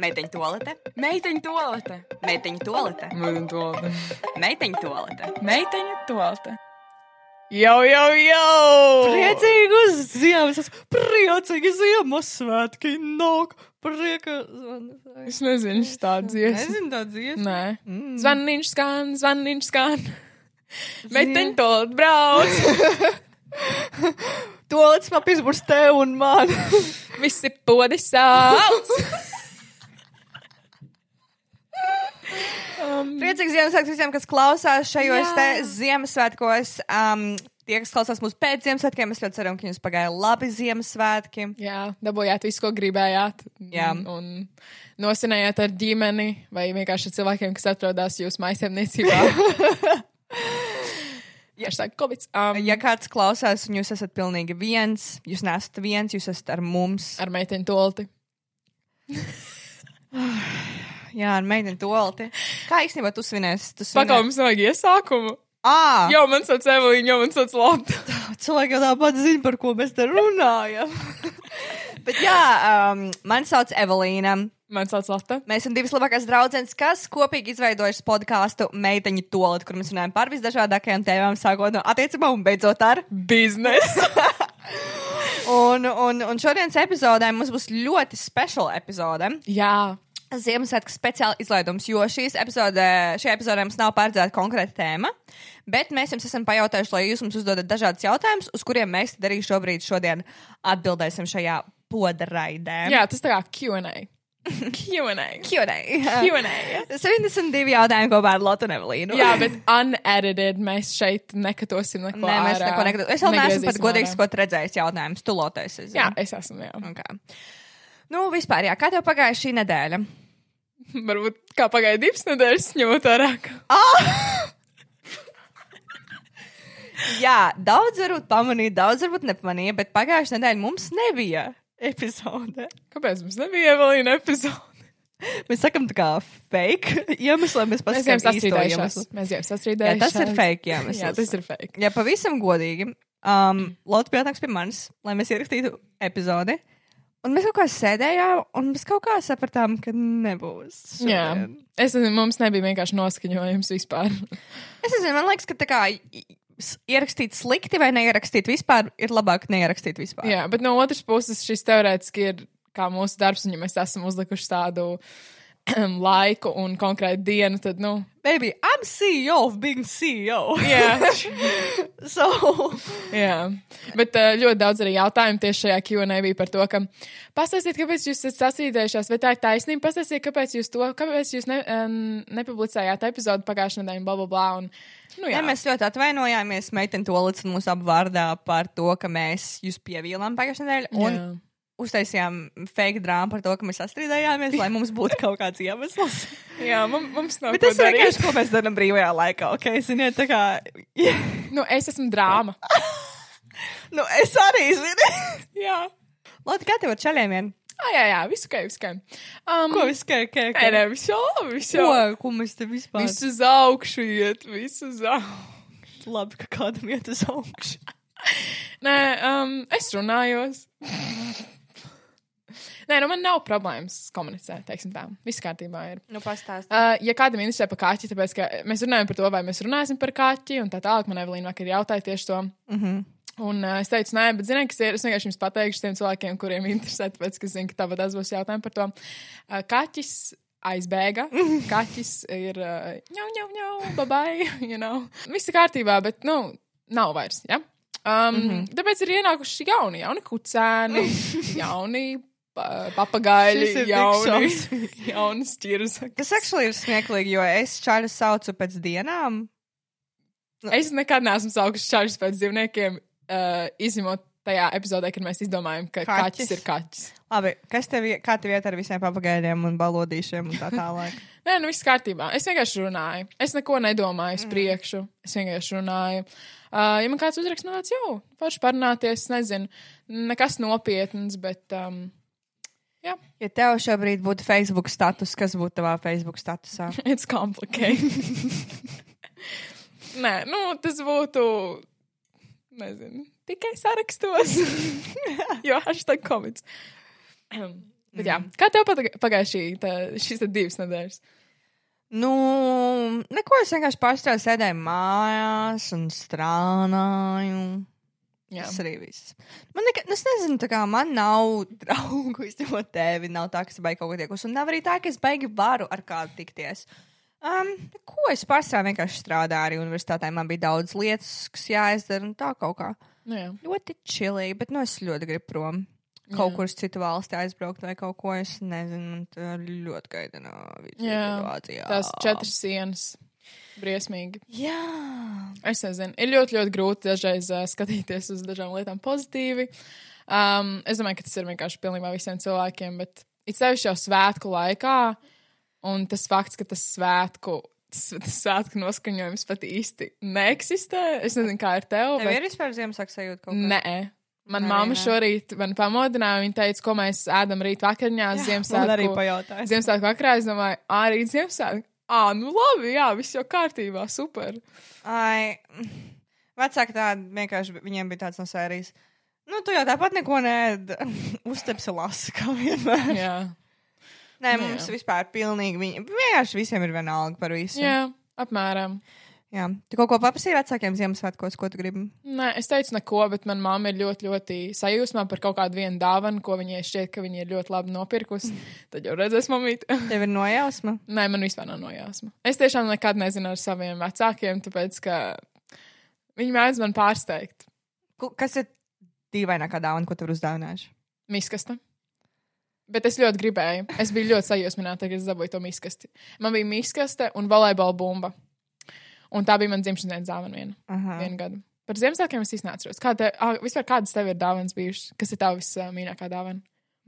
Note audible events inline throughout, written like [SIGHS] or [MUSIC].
Meiteņu tolete, Meiteņu toalete. meiteņu tolete, Meiteņu toalete. meiteņu tolete. Meiteņu toalete. Jau, jau, jau! Priecīgus Ziemassvētkus, priecīgi Ziemassvētki nāk, prieka. Es nezinu, šis tāds dziesmas. Nezinu tā dziesma. Nē. Mm. Zvaniņš skan, zvaniņš skan. Meiteņu toalete brauc. [LAUGHS] Tolets papīrs būs tev un man. Visi podi sauc. [LAUGHS] um, Priecīgs Ziemassvētkus visiem, kas klausās šajos Jā. te Ziemassvētkos. Um, tie, kas klausās mūsu pēc Ziemassvētkiem, es ļoti ceru, ka jums pagāja labi Ziemassvētki. jā, dabūjāt visu, ko gribējāt. Jā. Un, un nosinājāt ar ģimeni vai vienkārši cilvēkiem, kas atrodas jūsu tā ir [LAUGHS] Covid. Um, Ja kāds klausās un jūs esat pilnīgi viens, jūs nesat viens, jūs esat ar mums. ar meiteņu tolti. [SIGHS] [LAUGHS] Jā, ar meiteni tolti. Kā īstenībā tu svinēsi? Tu svinē- Pagaidām, mums vajag iesākumu. Ā, Jau man sauc Evelīna, jau man sauc Lotte. Cilvēki jau tāpat zina, par ko mēs te runājam. [LAUGHS] bet jā, um, man sauc Evelīna. Man sauc Lotte. Mēs esam divas labākās draudzenes, kas kopīgi izveidojušas podkāstu Meiteņu tolti, kur mēs runājam par visdažādākajām tēmām, sākot no attiecībām un beidzot ar. Biznesa. [LAUGHS] Un, un, un šodienas epizodē mums būs ļoti speciāla epizode. Jā. Ziemassvētku speciāla izlaidums, jo šīs epizode, šajā epizodē mums nav paredzēta konkrēta tēma, bet mēs jums esam pajautājuši, lai jūs mums uzdodat dažādus jautājumus, uz kuriem mēs arī šobrīd šodien atbildēsim šajā podaraidē. Jā, tas tā kā Q&A. Q&A. Q&A. Q&A. 72 jautājumi kopā ar Lotu un Evelīnu. Jā, bet unedited mēs šeit nekatosim neko Nē, mēs neko negribam. Es vēl neesmu pat godīgs, ko redzējis jautājumus. Tu lotais. Jā, es esmu, jā. Okay. Nu, vispār, jā, kā tev pagāja šī nedēļa? [LAUGHS] Varbūt kā pagāja divas nedēļas, ņemot vērā. ka- [LAUGHS] Jā, daudz varbūt pamanīja, daudz varbūt nepamanīja, bet pagājušajā nedēļā mums nebija epizode. Kāpēc mums nebija viena epizode? [LAUGHS] Mēs sakam, tā kā fake iemeslu, mēs pasakām īsto sastrīdējušies. iemeslu. Mēs Jā, sastrīdējušies. tas ir fake, jā. Jā, tas ir fake. Ja pavisam godīgi, um, Lotte bija atnāks pie manis, lai mēs ierakstītu epizodi. Un mēs kaut kā sēdējām, un mēs kaut kā sapratām, ka nebūs. Jā. šodien. Es nezinu, mums nebija vienkārši noskaņojums vispār. [LAUGHS] Es nezinu, man liekas, ka tā kā ierakstīt slikti vai neierakstīt vispār, ir labāk neierakstīt vispār. Jā, bet no otras puses šis teorētiski ir kā mūsu darbs, un ja mēs esam uzlikuši tādu [CLEARS THROAT] laiku un konkrētu dienu, tad, nu, Baby, I'm CEO of being CEO. jā. [LAUGHS] so, Jā, bet uh, ļoti daudz arī jautājumu tieši šajā Q&A bija par to, ka pastāstiet, kāpēc jūs esat sasīdējušās, vai tā ir taisnība, pastāstiet, kāpēc jūs to, kāpēc jūs ne, um, nepublicējāt epizodu pagājušajā nedēļā, bla, bla, bla, un, nu, jā. Jā, mēs ļoti atvainojāmies meiteni Tolits un mūsu apvārdā par to, ka mēs jūs pievīlām pagājušajā nedēļā. Un Jā. Uztaisījām fake drāmu par to, ka mēs sastrīdējāmies, lai mums būtu kaut kāds iemesls. [LAUGHS] Jā, mums, mums nav Bet ko tas ir vienkārši, ko mēs darām brīvajā laikā, ok? Ziniet, tā kā. Nu, es esmu drāma. [LAUGHS] nu, es arī zinu. jā. Lūdzu, kā tev ar čaļiem vien? Ah, jā, jā, visu kā, visu kā. Um, ko viss kā, kā, Nē, nē, visu jau, visu Ko, jau. ko mēs te vispār? Visu uz augšu iet, visu uz augšu. labi, ka kādam iet uz augšu. Nē, um, es runājos. [LAUGHS] Nē, nu man nav problēmas komunicēt, teiksim tā. Viss kārtībā ir. Nu, pastāst. Uh, ja kādam interesē par kaķi, tāpēc ka mēs runājam par to, vai mēs runāsim par kaķi, un tā tālāk, man Evelīna vakar jautāja tieši to. Mm -hmm. Un uh, es teicu, nē, bet ziniet, kas ir. Es vienkārši jums pateikšu tiem cilvēkiem, kuriem interesē, tāpēc, ka zinu, ka tāpat būs jautājumi par to. Uh, kaķis aizbēga. [LAUGHS] Kaķis ir uh, ņau, ņau, ņau, babai, [LAUGHS] you know. Viss ir kārtībā, bet, nu, nav vairs, ja? Um, mm -hmm. Tāpēc ir ienākuši jauni, jauni kucēni, [LAUGHS] jauni pa, papagaļi, Šis ir tik jauni, [LAUGHS] jauni ķirzaki. Tas actually ir smieklīgi, jo es čaļus saucu pēc dienām. Es nekad neesmu saukusi čārus pēc dzīvniekiem, uh, izņemot tajā epizodē, kad mēs izdomājam, ka kaķis, Kaķis. ir kaķis. Labi, kas tev, kā tev iet ar visiem papagaļiem un balodīšiem un tā tālāk? [LAUGHS] Nē, nu viss kārtībā. Es vienkārši runāju. Es neko nedomāju uz priekšu. Es vienkārši runāju. Uh, ja man kāds uzrakst, man tāds jau, forši parunāties, es nezinu, nekas nopietns, bet. Um, jā, Ja tev šobrīd būtu Facebook status, kas būtu tavā Facebook statusā? [LAUGHS] it's complicated. [LAUGHS] Nē, nu, tas būtu. Nezinu, tikai sarakstos. [LAUGHS] jo hashtag komits. [CLEARS THROAT] Bet jā, kā tev pagāja šī, tā- šīs divas nedēļas? Nu, neko es vienkārši pārstāvu sēdēju mājās un strādāju. Jā. Tas arī viss. Man nekad, es nezinu, tā kā man nav [LAUGHS] draugu, izņemot tevi. Nav tā, ka es baigi kaut ko tiekos. Un nav arī tā, ka es baigi varu ar kādu tikties. Um, ko es pārstāvu vienkārši strādāju arī universitātē. Man bija daudz lietas, kas jāizdara un tā kaut kā. Nu, jā. Ļoti čilīgi, bet nu es ļoti gribu prom. Kaut Jā. kur uz citu valsti aizbraukt vai kaut ko. Es nezinu, man ļoti gaidina visa Jā, situācija. Tās četras sienas. Briesmīgi. Jā. Es nezinu, ir ļoti, ļoti grūti dažreiz uh, skatīties uz dažām lietām pozitīvi. Um, es domāju, ka tas ir vienkārši pilnībā visiem cilvēkiem, bet it sevišķi jau svētku laikā, un tas fakts, ka tas svētku, tas, svētku noskaņojums pat īsti neeksistē. Es nezinu, kā ir tev. Tev bet- ir vispār Ziemassvētku sajūta kaut kā? Nē. Man Arī ne. šorīt man pamodināja, viņa teica, ko mēs ēdam rīt vakariņās, Man arī Ziemassvētku. pajautāja. Ziemassvētku vakarā es domāju, ā, rīt Ziemassvētku. Ā, nu labi, jā, viss jau kārtībā, super. Ai, vecāki tādi vienkārši viņiem bija tāds no sērijas. Nu, tu jau tāpat neko neēd. [LAUGHS] Uztepsi lasi, kā vienmēr. Jā, Nē, Nu, mums jā. vispār pilnīgi viņi. Vienkārši visiem ir vienalga par visu. jā apmēram. Jā. Tu kaut ko paprasīji vecākiem Ziemassvētkos, ko tu gribi? Nē, es teicu neko, bet manā mamma ir ļoti, ļoti sajūsmā par kaut kādu vienu dāvanu, ko viņai šķiet, ka viņa ir ļoti labi nopirkusi. [LAUGHS] Tad jau redzēs, mamīt. [LAUGHS] Tev ir nojausma. Nē, man vispār nav nojāsma. Es tiešām nekad nezinu ar saviem vecākiem, tāpēc, ka viņi mēdz man pārsteigt. Kas ir dīvainākā dāvana, ko tu vari uzdāvināt? Miskasta. Bet es ļoti gribēju. Es biju ļoti sajūsmināta, kad es dabūju to miskasti. Man bija miskaste un volejbola bumba. Un tā bija mana dzimšanas dienas dāvana viena, Aha. vienu gadu. Par Ziemassvētkiem es īstenībā neatceros. Kā te, ah, vispār kādas tev ir dāvanas bijušas? Kas ir tavs uh, mīļākā dāvana?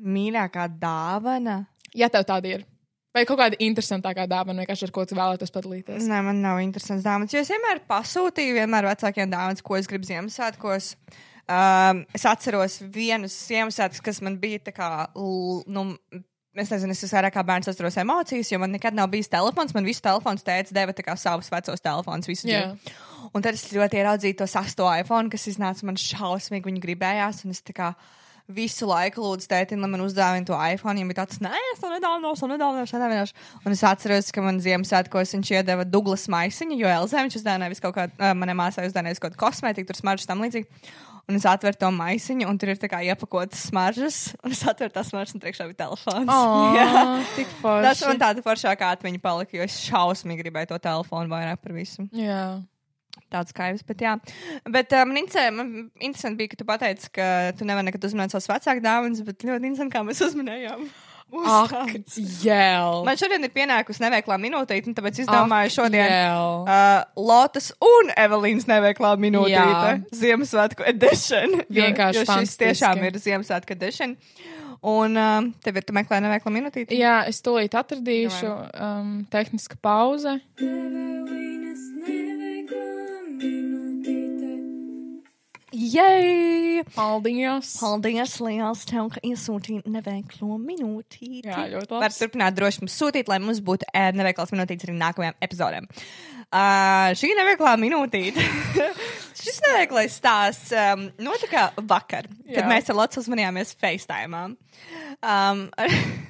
Mīļākā dāvana? Ja tev tāda ir. Vai kaut kāda interesantākā dāvana, vienkārši ar ko tu vēlētos padalīties? Nē, man nav interesants dāvāns. Jo es vienmēr pasūtīju vienmēr vecākiem dāvāns, ko es gribu Ziemassvētkos. Um, es atceros vienus Ziemassvētkus, kas man bija tā kā, nu, es nezinu, es vairāk kā bērns atceros emocijas, jo man nekad nav bijis telefons. Man visu telefons teica, deva tā kā savus vecos telefonus Jā. dzīvi. Un tad es ļoti ieraudzīju to sasto iPhone, kas iznāca man šausmīgi, viņu gribējās. Un es tā kā visu laiku lūdzu tētim, lai man uzdāvina to iPhone. Viņam bija tāds, nē, es to nedāvināšu, to nedāvināšu, nedāvināšu. Un es atceros, ka man Ziemassvētkos viņš iedeva Douglas maisiņu, jo Elzē viņš uzdāvināja visu kaut kādu, uh, manai māsai uzdāvināja kaut kādu kosmētiku, tur smaržas tam līdzīgi. Un es atveru to maisiņu, un tur ir tā kā iepakotas smaržas, un es atveru tās smaržas, un priekšā bija telefons. [LAUGHS] Jā. Oh, tik Tas forši. man tāda foršākā atmiņa palika, jo es šausmīgi gribēju to telefonu vairāk par visu. Jā. Tāds skaidrs, bet jā. Bet man, interesē, man interesanti bija, ka tu pateici, ka tu nevari nekad uzminēt savus vecāku dāvanas, bet ļoti interesanti, kā mēs uzminējām. Mūsu Ak, jēl. Man šodien ir pienākusi neveiklā minūtīte, un tāpēc es domāju, šodien Jēl. uh, Lotas un Evelīnas neveiklā minūtīte. Jā. Ziemassvētku edition. Jo- Vienkārši jo šis fantastiski. tiešām ir Ziemassvētku edition. Un um, tev ir, tu meklē neveiklā minūtīte? Jā, es tūlīt atradīšu um, tehniska pauze. Jej! Paldies! Paldies, liels tev, ka iesūtīji neveiklo minūtīti. Jā, ļoti labi. Var turpināt droši mums sūtīt, lai mums būtu e, neveiklas minūtītes arī nākamajām epizodēm. Uh, šī neveiklā minūtīte. [LAUGHS] Šis neveiklais stāsts um, notika vakar, kad Jā. mēs ar Lotu uzmanījāmies FaceTime. Um, [LAUGHS]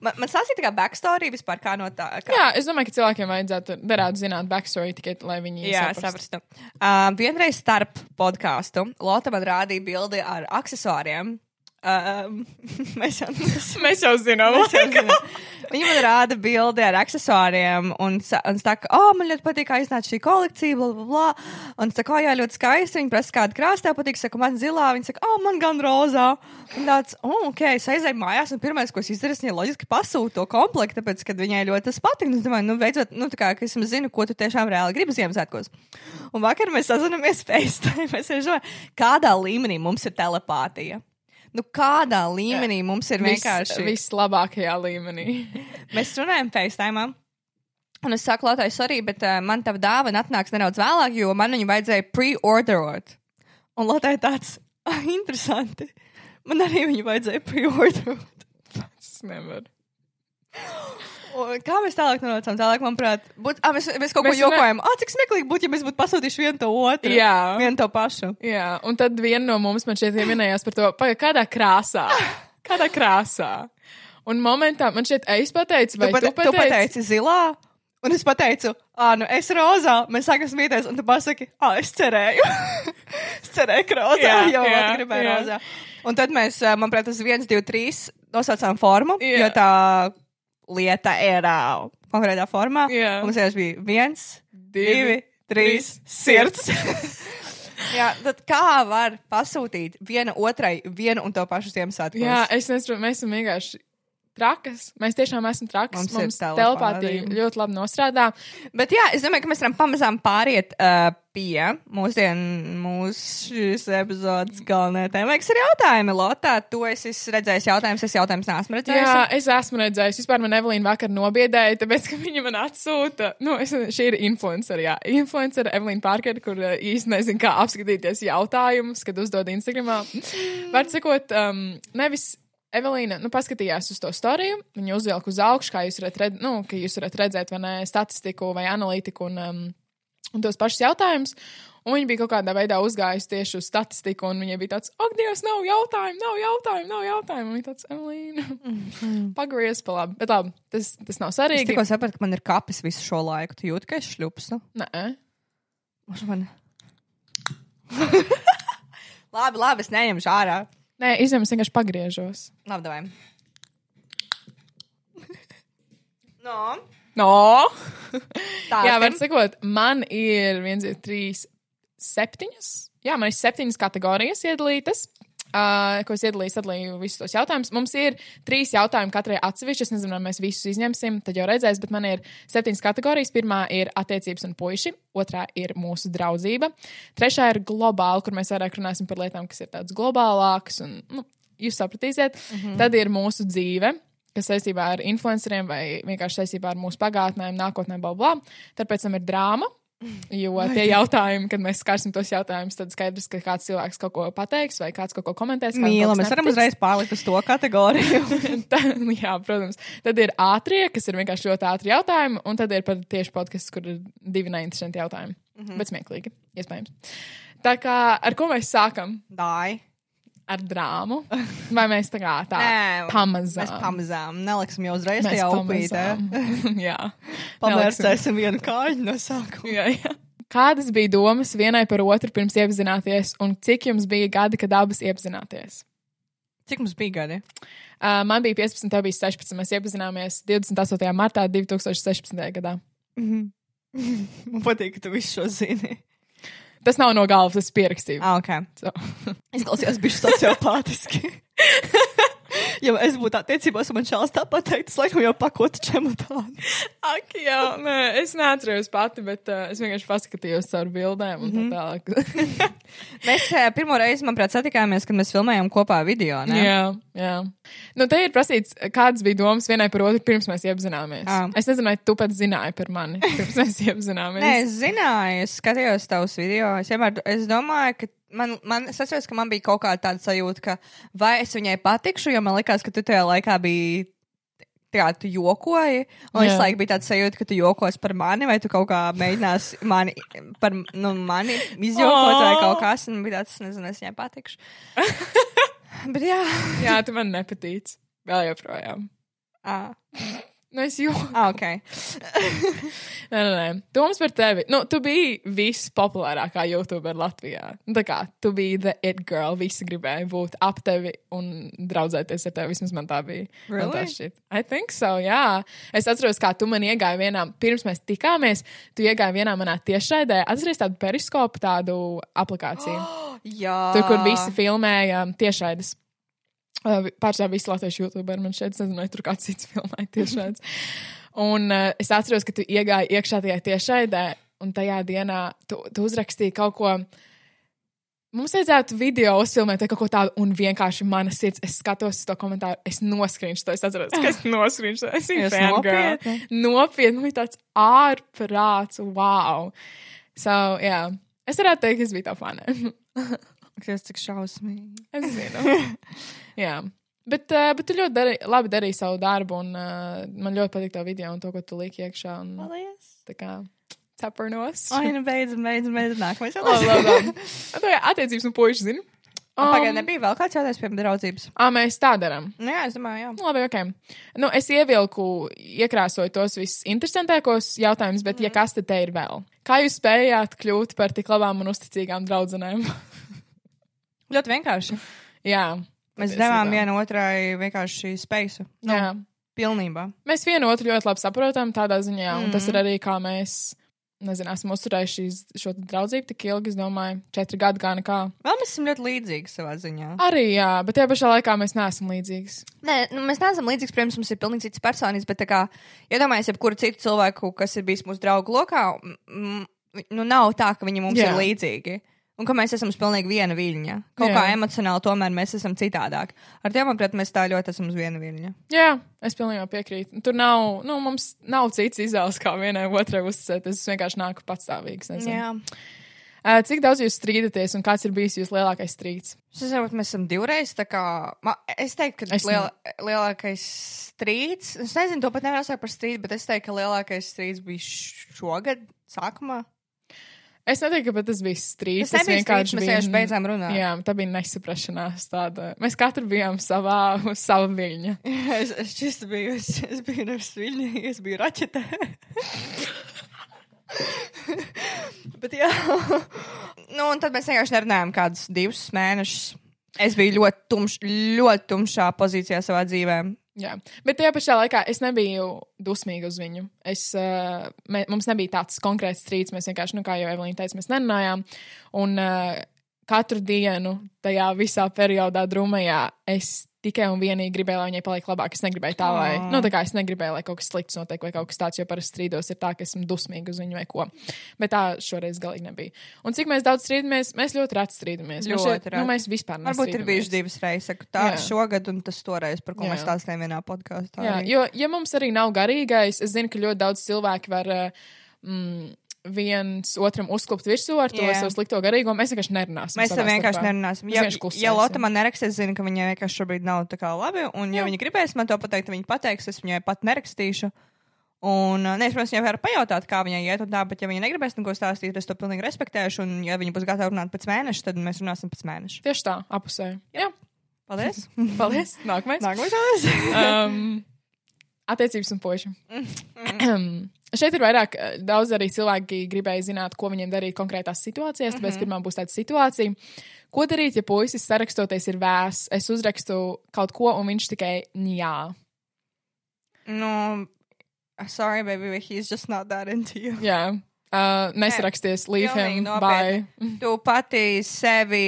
man, man sāstīja tā kā backstory vispār kā no tā. Kā, Jā, es domāju, ka cilvēkiem vajadzētu derētu zināt backstory tikai, lai viņi Jā, saprastu. saprastu. Uh, vienreiz starp podkāstu Lotte man rādīja bildi ar accessoriem. Um, [LAUGHS] mēs jau [LAUGHS] Mēs jau zinām. Mēs jau zinām. Viņa man rāda bildi ar accessoriem un, un saka, oh, man ļoti patīk, kā iznāca šī kolekcija, bla, bla, bla. Un es saku, oh, jā, ļoti skaisti. Viņa prasa, kāda krāsa tev patīk. Saka, man zilā. Viņa saka, oh, man gan rozā. Un tāds, oh, ok, es aizēju mājās, un pirmais, ko es izdarīju, viņa loģiski pasūta to komplektu, tāpēc, ka viņai ļoti tas patīk. Es domāju, nu, beidzot, nu, tā kā, es zinu, ko tu tiešām reāli gribi Ziemassvētkos. Un vakar mēs sazināmies FaceTime. Mēs domājam, kādā līmenī mums ir telepātija. Nu, kādā līmenī mums ir vienkārši. Viss vislabākajā līmenī. [LAUGHS] Mēs runājam FaceTime. Un es saku, Latvijas, sorry, bet uh, man tā dāvana atnāks nedaudz vēlāk, jo man viņu vajadzēja pre-orderot. Un Latvijai tāds [LAUGHS] ah, interesanti. Man arī viņu vajadzēja pre-orderot. Es nevaru. [GASPS] [LAUGHS] Un Kā mēs tālāk nonācām? Tālāk, manuprāt, būt, ah, mēs, mēs kaut ko Mēs jokojam. Ah, cik smieklīgi būtu, ja mēs būtu pasūtījuši vienu to otru. Jā. Vienu to pašu. Jā, un tad viena no mums man šeit pieminējās par to, paga, kādā krāsā. Kādā krāsā. Un momentā man šķiet, es pateicu, vai Tu, pate, tu pateici? tu pateici zilā, un es pateicu, ah, nu es rozā, mēs sākam smieties, un tu pasaki, ah, es cerēju. [LAUGHS] es cerēju, ka rozā, Jā, jo jā, man gribēja jā. rozā. Un tad mēs, manuprāt, uz 1, 2, 3 nosaucām formu, Jā. jo tā lieta ir ā, konkrētā formā. Un mums vienkārši bija viens, Divi, divi, trīs, sirds. [LAUGHS] Jā, tad kā var pasūtīt viena otrai vienu un to pašu Ziemassvētku? Jā, es nesaprotu, mēs esam vienkārši trakas. Mēs tiešām esam trakas. Mums Mums, telepātija. ļoti labi nostrādā. Bet jā, es domāju, ka mēs varam pamazām pāriet uh, pie mūsdienu, mūsu šīs epizodes galvenajā tēmā, kas ir jautājumi. Lotā, tu esi redzējis jautājumus, es jautājumus neesmu redzējis. Jā, es esmu redzējis. Vispār man Evelīna vakar nobiedēja, tāpēc, ka viņa man atsūta. Nu, es, šī ir influencer, jā. Influencer Evelīna Parker, kur uh, īsti nezinu, kā apskatīties jautājumus, kad uzdod Instagramā. Var sakot, um, nevis. Evelīna, nu, paskatījās uz to storiju. Viņa uzvilka uz augšu, kā jūs varat, red, nu, jūs varat redzēt, vai ne, statistiku vai analītiku un, um, un tos pašus jautājumus. Un viņa bija kaut kādā veidā uzgājusi tieši uz statistiku, un viņai bija tāds, ak, Dievs, nav jautājumu, nav jautājumu, nav jautājumu. Un viņa tāds, Evelīna, pagriez pa labi. Bet labi, tas, tas nav Es svarīgi. tikko sapratu, ka man ir kapis visu šo laiku. Tu jūti, ka es šļupstu? Nē, man. labi, labi, es neņemšu ārā. Nē izņem, es vienkārši pagriežos. Labi, davai. [LAUGHS] no. No! Tā, Jā, var sakot, man ir viens, divi, trīs, septiņas. Jā, man ir septiņas kategorijas iedalītas. Uh, ko es iedalīju, sadalīju visus tos jautājumus. Mums ir trīs jautājumi katrai atsevišķi. Es nezinu, vai mēs visus izņemsim, tad jau redzēs, bet man ir septiņas kategorijas. Pirmā ir attiecības un puiši, otrā ir mūsu draudzība, trešā ir globāla, kur mēs vairāk runāsim par lietām, kas ir tādas globālākas. Un, nu, jūs sapratīsiet, mm -hmm. tad ir mūsu dzīve. Kas saistībā ar influenceriem vai vienkārši saistībā ar mūsu pagātnēm, nākotnē, bla, bla. Tad pēc tam ir drāma, Jo tie jautājumi, kad mēs skarsim tos jautājumus, tad skaidrs, ka kāds cilvēks kaut ko pateiks vai kāds kaut ko komentēs. kaut mēs varam uzreiz pārlikt uz to kategoriju. [LAUGHS] Tā, jā, protams. Tad ir ātrie, kas ir vienkārši ļoti ātri jautājumi, un tad ir par tieši podkāsts, kur ir divi neinteresanti jautājumi. Mm. -hmm. Bet smieklīgi, iespējams. Tā kā ar ko mēs sākam? Dai. Ar drāmu? Vai mēs tā kā tā Nē, pamazām? Mēs pamazām neliksim jau uzreiz tajā upītē. [LAUGHS] jā. Pamērcēsim vienu kāju no sākuma. Jā, jā. Kādas bija domas vienai par otru pirms iepazināties, un cik jums bija gadi, kad abas iepazināties? Cik mums bija gadi? Uh, man bija 15, tev bija 16. Mēs iepazināmies 28. martā 2016. gadā. [LAUGHS] Man patīk, ka tu visu šo zini. Tas nav no galvas, tas ir pierakstīts. Ah, ok. So. [LAUGHS] Izklausījās bišķi sociopātiski. [LAUGHS] ja es būtu attiecībās, man šāds tāpat teikt, es laikam jau pakotu čemodānu. Ak, jā, nē, es neatceros pati, bet uh, es vienkārši paskatījos caur bildēm un tā tālāk. [LAUGHS] Mēs eh, pirmo reizi, manuprāt, satikāmies, kad mēs filmējām kopā video. Ne? jā, jā. Nu, te ir prasīts, kādas bija domas vienai par otru pirms mēs iepazināmies. Ah. Es nezinu, vai tu pats zināji par mani pirms mēs [LAUGHS] iepazināmies. Nē, es zināju, es skatījos tavus video. Es, vienmēr, es domāju, ka man, man, es atceros, ka man bija kaut kāda tāda sajūta, ka vai es viņai patikšu, jo man likās, ka tu tajā laikā biji. Tā tu jokoji, un es Jā. laikam biju tāds sajūta, ka tu jokos par mani, vai tu kaut kā mēģināsi mani, par, nu, mani izjokot, vai Oh. kaut kas, un bija tāds, nezinu, es viņai patikšu. [LAUGHS] Bet jā, Jā, tu man nepatīc. Vēl joprojām. [LAUGHS] ah, Nu, es jūtu. ah, ok. [LAUGHS] Nē, nē, nē. Domas par tevi. Nu, tu biji vispopulārākā YouTuber Latvijā. Nu, tā kā tu biji the it girl. Visi gribēja būt ap tevi un draudzēties ar tevi. Vismaz man tā bija. Man tā Really? šķiet. I think so, jā. Es atceros, kā tu man iegāji vienā, pirms mēs tikāmies, tu iegāji vienā manā tiešraidē. Atceries tādu periskopu, tādu aplikāciju. [GASPS] Jā. Tur, kur visi filmēja tiešraides. Pārsvarā visi latviešu youtuberi man šeit, nezinu, tur kāds cits filmēja tiešraides. Un uh, es atceros, ka tu iegāji iekšā tajā tiešraidē, un tajā dienā tu, tu uzrakstīji kaut ko. Mums vajadzētu video uzfilmēt kaut ko tādu, un vienkārši mana sirds, es skatos to komentāru, es noskrīnšu to, es atceros, ka es noskrīnšu to. Es esmu nopietni? Nopietni, nu, tāds ārprāts, wow. So, jā, es varētu teikt, es biju tā fane. [LAUGHS] Tas cik šausmīgi. Es zinu. [LAUGHS] Jā. Bet, uh, bet tu ļoti dari, labi darīji savu darbu, un uh, man ļoti patīk tā video un to, ko tu lieki iekšā. Un, Paldies. tā kā cepurnos. Ai, nu beidzam, beidzam, beidzam. Nākamais [LAUGHS] jautājums. labi, labi. Tā kā attiecības un puiši zina. Um, Pagaidām nebija vēl kāds jautājums pie draudzības. Ā, mēs tā darām. Nu, jā, es domāju, jā. Nu, Labi, ok. Nu, es ievilku, iekrāsoju tos visinteresantākos jautājumus, bet, mm. ja kas tad te ir vēl? Kā jūs spējāt kļūt par tik labām un uzticīgām draudzenēm? [LAUGHS] Ļoti vienkārši. Jā. Mēs devām vienu otrai vienkārši spēju. Nu, Jā. pilnībā. Mēs vienu otru ļoti labi saprotam tādā ziņā, un Mhm. tas ir arī kā mēs, nezinu, esam uzturējuši šo draudzību tik ilgi, es domāju, četri gadi kā nekā. Vēl mēs esam ļoti līdzīgi savā ziņā. Arī, jā, bet tajā pašā laikā mēs neesam līdzīgas. Nē, nu, mēs neesam līdzīgi. Protams, mums ir pilnīgi cits personības, bet, kā, iedomājieties, jebkuru citu cilvēku, kas ir bijis mūsu draugu lokā, nu, nav tā, ka viņi mums. Jā. ir līdzīgi. Un ka mēs esam uz pilnīgi viena viļņa. Kaut Jā. Kā emocionāli tomēr mēs esam citādāk. Ar tiem, manuprāt, mēs tā ļoti esam uz viena viļņa. Jā, es pilnībā piekrītu. Tur nav, nu, mums nav cits izvēles, kā vienai otrai uzticēt. Es vienkārši nāku patstāvīgs. Uh, cik daudz jūs strīdaties un kāds ir bijis jūsu lielākais strīds? Es saprotu, mēs esam divreiz. tā Kā, ma, es teiktu, ka Es liela, lielākais strīds, es nezinu, to pat nevaru saukt par strīdu, bet es teiktu, ka lielākais strīds bija šogad, sākumā. Es neteiktu, ka tas bija strīds. Tas nebija strīds, mēs vienkārši beidzām runāt. Jā, tā bija nesaprašanās. Tāda. Mēs katru bijām savā, uz sava viļņa. [LAUGHS] Es, es šis biju, es, es biju nevis viļņā, es biju raķetē. [LAUGHS] Bet jā. nu, un tad mēs vienkārši nerunājām kādus divus mēnešus. Es biju ļoti, tumš, ļoti tumšā pozīcijā savā dzīvē. Jā, bet tajā pašā laikā es nebiju dusmīga uz viņu. Es, uh, mē, mums nebija tāds konkrēts strīds. Mēs vienkārši, nu, kā jau Evelīna teica, mēs nerunājām. Un uh, katru dienu tajā visā periodā drūmajā es tikai un vienīgi gribēju, lai viņai paliek labāk. Es negribēju tā, lai, Ā. nu, tā kā es negribēju, lai kaut kas slikts notiek vai kaut kas tāds, jo parasti strīdos ir tā, ka esmu dusmīga uz viņu vai ko. Bet tā šoreiz galīgi nebija. Un cik mēs daudz strīdamies, mēs ļoti reti strīdamies. Mēs Ļoti šeit- reti. Nu, mēs vispār Varbūt ir bijuši divas reizes, saku, tā Jā. šogad un tas toreiz, par ko Jā. mēs stāstījām vienā podkāstā. Jo, ja mums arī nav garīgais, es zinu, ka ļoti daudz cilvēku var uh, mm, viens otram uzklupt virsū ar to Jā. savu slikto garīgo. Mēs vienkārši nerunāsim. Mēs tam vienkārši starpā. nerunāsim. Ja, vienkārši ja Lotte man nerakstīs, zinu, ka viņai vienkārši šobrīd nav tā kā labi. Un, ja Jā. viņa gribēs man to pateikt, viņa pateiks, es viņai pat nerakstīšu. Un, uh, ne, es, protams, viņai varu pajautāt, kā viņai iet, un tā, bet, ja viņa negribēs neko stāstīt, es to pilnīgi respektēšu. Un, ja viņa būs gatava runāt pēc mēneša, tad mēs runāsim pēc mēneša. Tieši tā, apusē. Jā, Paldies! [LAUGHS] paldies. Nākamais. Nākamais [LAUGHS] um, attiecības un puiši. [CLEARS THROAT] [CLEARS THROAT] Šeit ir vairāk, eh, daudz arī cilvēki gribēja zināt, ko viņiem darīt konkrētās situācijās. Tāpēc pirmā būs tāda situācija. Ko darīt, ja puisis sarakstoties ir vēss? Es uzrakstu kaut ko, un viņš tikai jā. nu, sorry, baby, but he's just not that into you. Jā. Uh, nesaraksties, leave pilnīgi him, nopietni. bye. Tu pati sevi,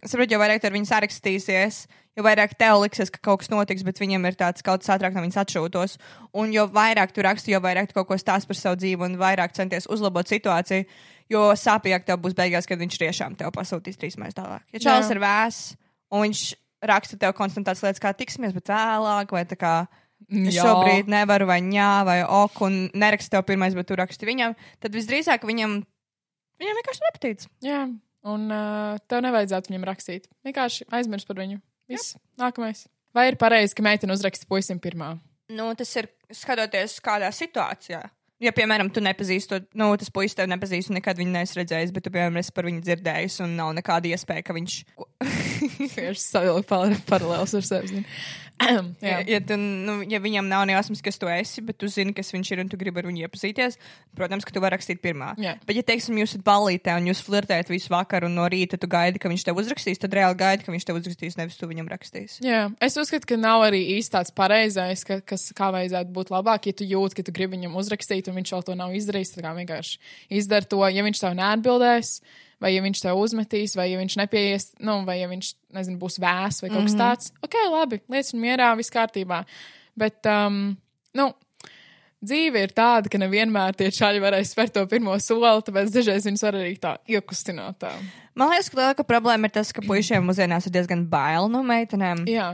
saproti, jo vairāk ar viņu sarakstīsies, jo vairāk tev liksies, ka kaut kas notiks, bet viņam ir tāds kaut kas ātrāk no viņas atšūtos. Un jo vairāk tu raksti, jo vairāk tu kaut ko stāst par savu dzīvi un vairāk centies uzlabot situāciju, jo sāpīgāk tev būs beigās, kad viņš tiešām tev pasūtīs trīs mēnešus tālāk. Ja Jā. ir vēss un viņš raksta tev konstantāts lietas, kā tiksimies, bet vēlāk, vai tā kā. Es Jā. šobrīd nevaru, vai ņā, vai ok, un nerakstu tev pirmais, bet tu raksti viņam. Tad visdrīzāk viņam, viņam vienkārši nepatīk. Jā, un uh, tev nevajadzētu viņam rakstīt. Vienkārši aizmirst par viņu. Viss, nākamais. Vai ir pareizi, ka meitene uzraksta puisim pirmā? Nu, tas ir skatoties, kādā situācijā. Ja, piemēram, tu nepazīsti nu, tas puisis tevi nepazīst, un nekad viņu neesi redzējis, bet tu, piemēram, esi par viņu dzirdējis, un nav nekāda iespēja, ka viņš. [LAUGHS] [LAUGHS] Vienkārši savilkt par- paralēls ar sevi. [CLEARS THROAT] Ja, ja, tu, nu, ja viņam nav nejausmas, kas tu esi, bet tu zini, kas viņš ir, un tu gribi ar viņu iepazīties, protams, ka tu vari rakstīt pirmā. Jā. Bet, ja, teiksim, jūs esat ballītē un jūs flirtējat visu vakaru, un no rīta tu gaidi, ka viņš tev uzrakstīs, tad reāli gaidi, ka viņš tev uzrakstīs, nevis tu viņam rakstīs. Jā, es uzskatu, ka nav arī īsti tāds pareizais, ka, kas, kā vajadzētu būt labāk. Ja tu jūti, ka tu gribi viņam uzrakstīt, un viņš vēl to nav izdarījis, tad kā vienkārši izdara to. Ja viņš tev neatbildēs, vai ja viņš tev uzmetīs, vai ja viņš nepieies, nu, vai ja viņš, nezinu, būs vēs vai kaut kas tāds, ok, labi, lietas viņam mierā, viss kārtībā. Bet, um, nu, dzīve ir tāda, ka nevienmēr tie čaļi varēs spērt to pirmo soli, tāpēc dažreiz viņus var arī tā iekustināt. Tā. Man liekas, ka lielākā problēma ir tas, ka puišiem mūsdienās ir diezgan bail no meitenēm. Jā,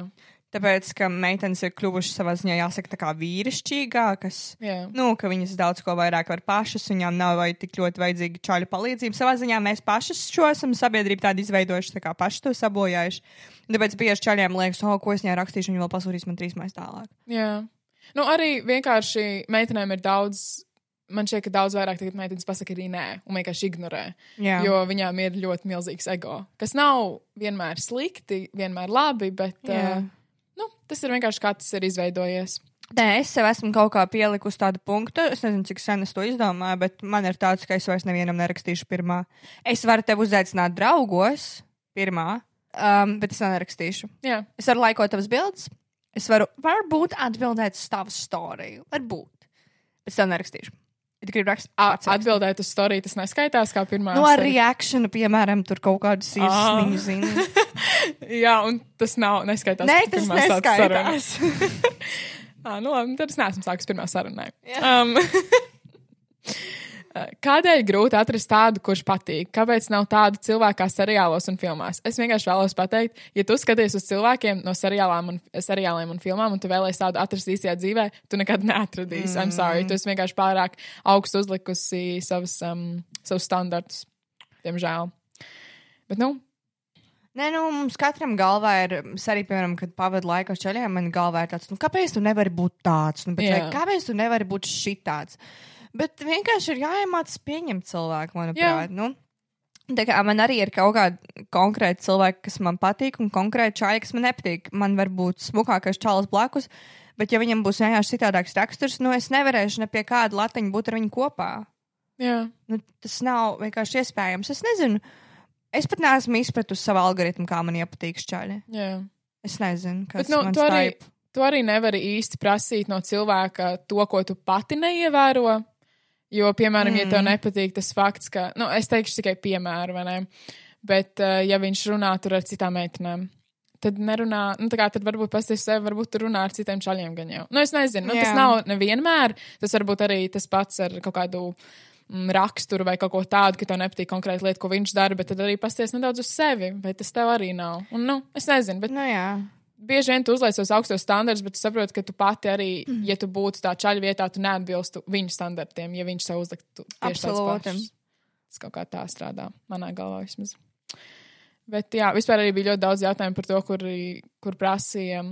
Tāpēc, ka meitenes ir kļuvušas savā ziņā, jāsaka, tā kā vīrišķīgākas. jā. Nu, ka viņas daudz ko vairāk var pašas, viņām nav vai tik ļoti vajadzīga čaļu palīdzība. Savā ziņā mēs pašas šo esam sabiedrību tādu izveidojuši, tā kā paši to sabojājuši. Tāpēc bieži čaļiem liekas, o, ko es viņai rakstīšu, viņi vēl pasūtīs man trīs mājas tālāk. Jā. Nu, arī vienkārši meitenēm ir daudz man šķiet, ka daudz vairāk tagad meitenes pasaka arī nē, un vienkārši ignorē. Jā. Jo viņām ir ļoti milzīgs ego, kas nav vienmēr slikti, vienmēr labi, bet uh, nu, tas ir vienkārši kā tas ir izveidojies. Nē, es sev esmu kaut kā pielikusi tādu punktu. Es nezinu, cik sen es to izdomāju, bet man ir tāds, ka es vairs nevienam nerakstīšu pirmā. Es varu tevi uzaicināt draugos pirmā, um, bet es nerakstīšu. Jā, Es varu laikot tavas bildes. Es varu varbūt atbildēt uz tavu storiju. Varbūt. Bet es vēl nerakstīšu. Ja gribi rakstīt, atbildēt uz storiju, tas neskaitās kā pirmā. Nu, ar reakciju, piemēram, tur kaut kādas Ah. īstenības zina. [LAUGHS] Jā, un tas nav neskaitās. Nē, tas neskaitās. [LAUGHS] Ah, nu, labi, tad es neesmu sācis pirmā sarunai. Um, [LAUGHS] Kādēļ grūti atrast tādu, kurš patīk? Kāpēc nav tādu cilvēku kā seriālos un filmās? Es vienkārši vēlos pateikt, ja tu skaties uz cilvēkiem no un, seriāliem un filmām, un tu vēlēsies tādu atrast īstajā dzīvē, tu nekad neatradīsi. Mm. I'm sorry, tu esi vienkārši pārāk augstu uzlikusi savus, um, savus standartus. Diemžēl. Bet, nu, Nē, nu, mums katram galvā ir, arī, piemēram, kad pavadu laiku ar ceļiem, man galvā ir tāds, nu, kāpēc tu nevari būt tāds, nu, bet vai kāpēc tu nevari būt šitāds? Bet vienkārši ir jāiemācās pieņemt cilvēku, manuprāt. Nu, tā kā man arī ir kaut kādi konkrēti cilvēki, kas man patīk, un konkrēti čāļi, kas man nepatīk. Man var būt smukākais čalis blakus, bet ja viņam būs vienkārši citādāks raksturs, nu, es nevarēšu ne pie kāda latiņa būt ar viņu kopā. jā. Nu, tas nav vienkārši iespējams. Es nezinu. Es pat neesmu izpratusi savu algoritmu, kā man iepatīk šķaļi. jā. Es nezinu, kas Bet, nu, man tu arī, stāv. tu arī nevari īsti prasīt no cilvēka to, ko tu pati neievēro. Jo, piemēram, mm. ja tev nepatīk tas fakts, ka, nu, es teikšu tikai piemēru, vai ne? Bet, uh, ja viņš runā tur ar citām meitenēm, tad nerunā, nu, tā kā tad varbūt pasties sevi, varbūt tur runā ar citiem čaļiem gan jau. Nu, es nezinu, nu, tas Jā. nav nevienmēr, tas varbūt arī tas pats ar kaut kādu mm, raksturu vai kaut ko tādu, ka tev nepatīk konkrēti lieta, ko viņš dara, bet tad arī pasties nedaudz uz sevi, vai tas tev arī nav. Un, nu, es nezinu, bet Nu, jā. Bieži vien tu uzliec tos augstos standartus, bet saproti, ka tu pati arī, mm. ja tu būtu tā čaļa vietā, tu neatbilstu viņu standartiem, ja viņš sev uzliktu tieši Absolūti. pašs. Tas kaut kā tā strādā, manā galvā vismaz. Bet jā, vispār arī bija ļoti daudz jautājumu par to, kur, kur prasīja,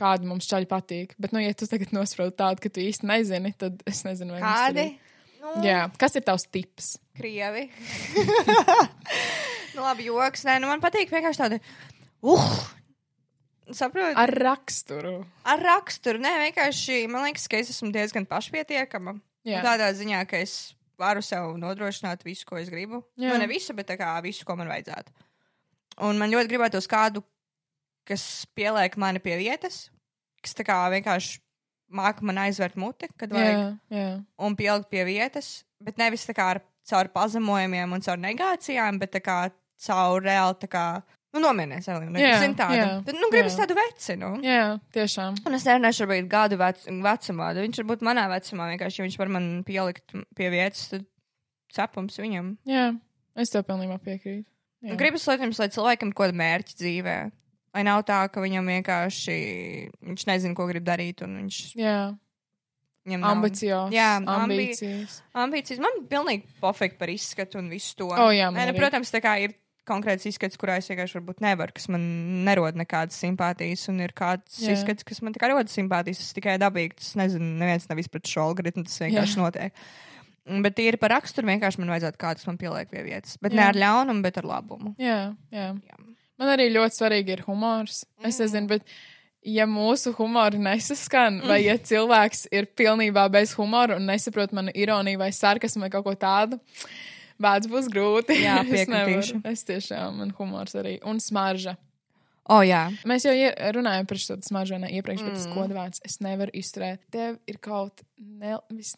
kāda mums čaļi patīk. Bet, nu, ja tu tagad nospraudu tādu, ka tu īsti nezini, tad es nezinu, vai Kādi? Nu, Jā, kas ir tavs tips? Krievi. [LAUGHS] nu, labi, joks. Nē, nu, man patīk vienkārši tādi. Uh! Saprotu? Ar, raksturu. ar raksturu. Nē, vienkārši man liekas, ka es esmu diezgan pašpietiekama. Jā. Tādā ziņā, ka es varu sev nodrošināt visu, ko es gribu. Jā. Nu, ne visu, bet kā visu, ko man vajadzētu. Un man ļoti gribētos kādu, kas pieliek mani pie vietas, kas tā kā vienkārši māca man aizvērt muti, kad vajag, Jā, jā. un pielikt pie vietas, bet nevis tā kā ar, caur pazemojumiem un caur negācijām, bet tā kā caur reāli tā kā. Nu. Jā, Zini tādu. jā, Tad, nu, gribas jā. tādu veci, nu. jā, tiešām. Un es nerunāšu varbūt gadu vec, vecumā. Viņš varbūt manā vecumā vienkārši, ja viņš var man pielikt pie vietas, tad cepums viņam. Jā, es tev pilnībā piekrītu. Nu, Gribas, protams, lai cilvēkam kaut kāda mērķa dzīvē. Lai nav tā, ka viņam vienkārši viņš nezina, ko grib darīt, un viņš Jā, viņam ambiciozs. Jā, ambīcijas. ambīcijas. Man pilnīgi pofīgi par izskatu un visu to. O, jā, Nē, nu, protams, tā kā ir konkrēts izskats, kurā es vienkārši nevaru, kas man nerod nekādas simpātijas, un ir kāds Jā. izskats, kas man tikai rod simpātijas. Tas tikai dabīgi, tas nezinu, neviens nav izprat šo algoritmu, tas vienkārši Jā. notiek. Bet ir par raksturu vienkārši man vajadzētu kāds man pieliek pie vietas. Bet Jā. ne ar ļaunumu, bet ar labumu. Jā, jā. Jā. Man arī ļoti svarīgi ir humors. Es nezinu, bet ja mūsu humori nesaskan, vai ja cilvēks ir pilnībā bez humora un nesaprot manu ironiju vai sarkasmu vai kaut ko tādu, vārds būs grūti. Jā, [LAUGHS] Es piekritīšu. Es tiešām, man humors arī. Un smarža. O, jā. Mēs jau runājām par šo smaržu iepriekš, bet tas Mm. kodvārds es nevaru izturēt. Tev ir kaut ne, vis,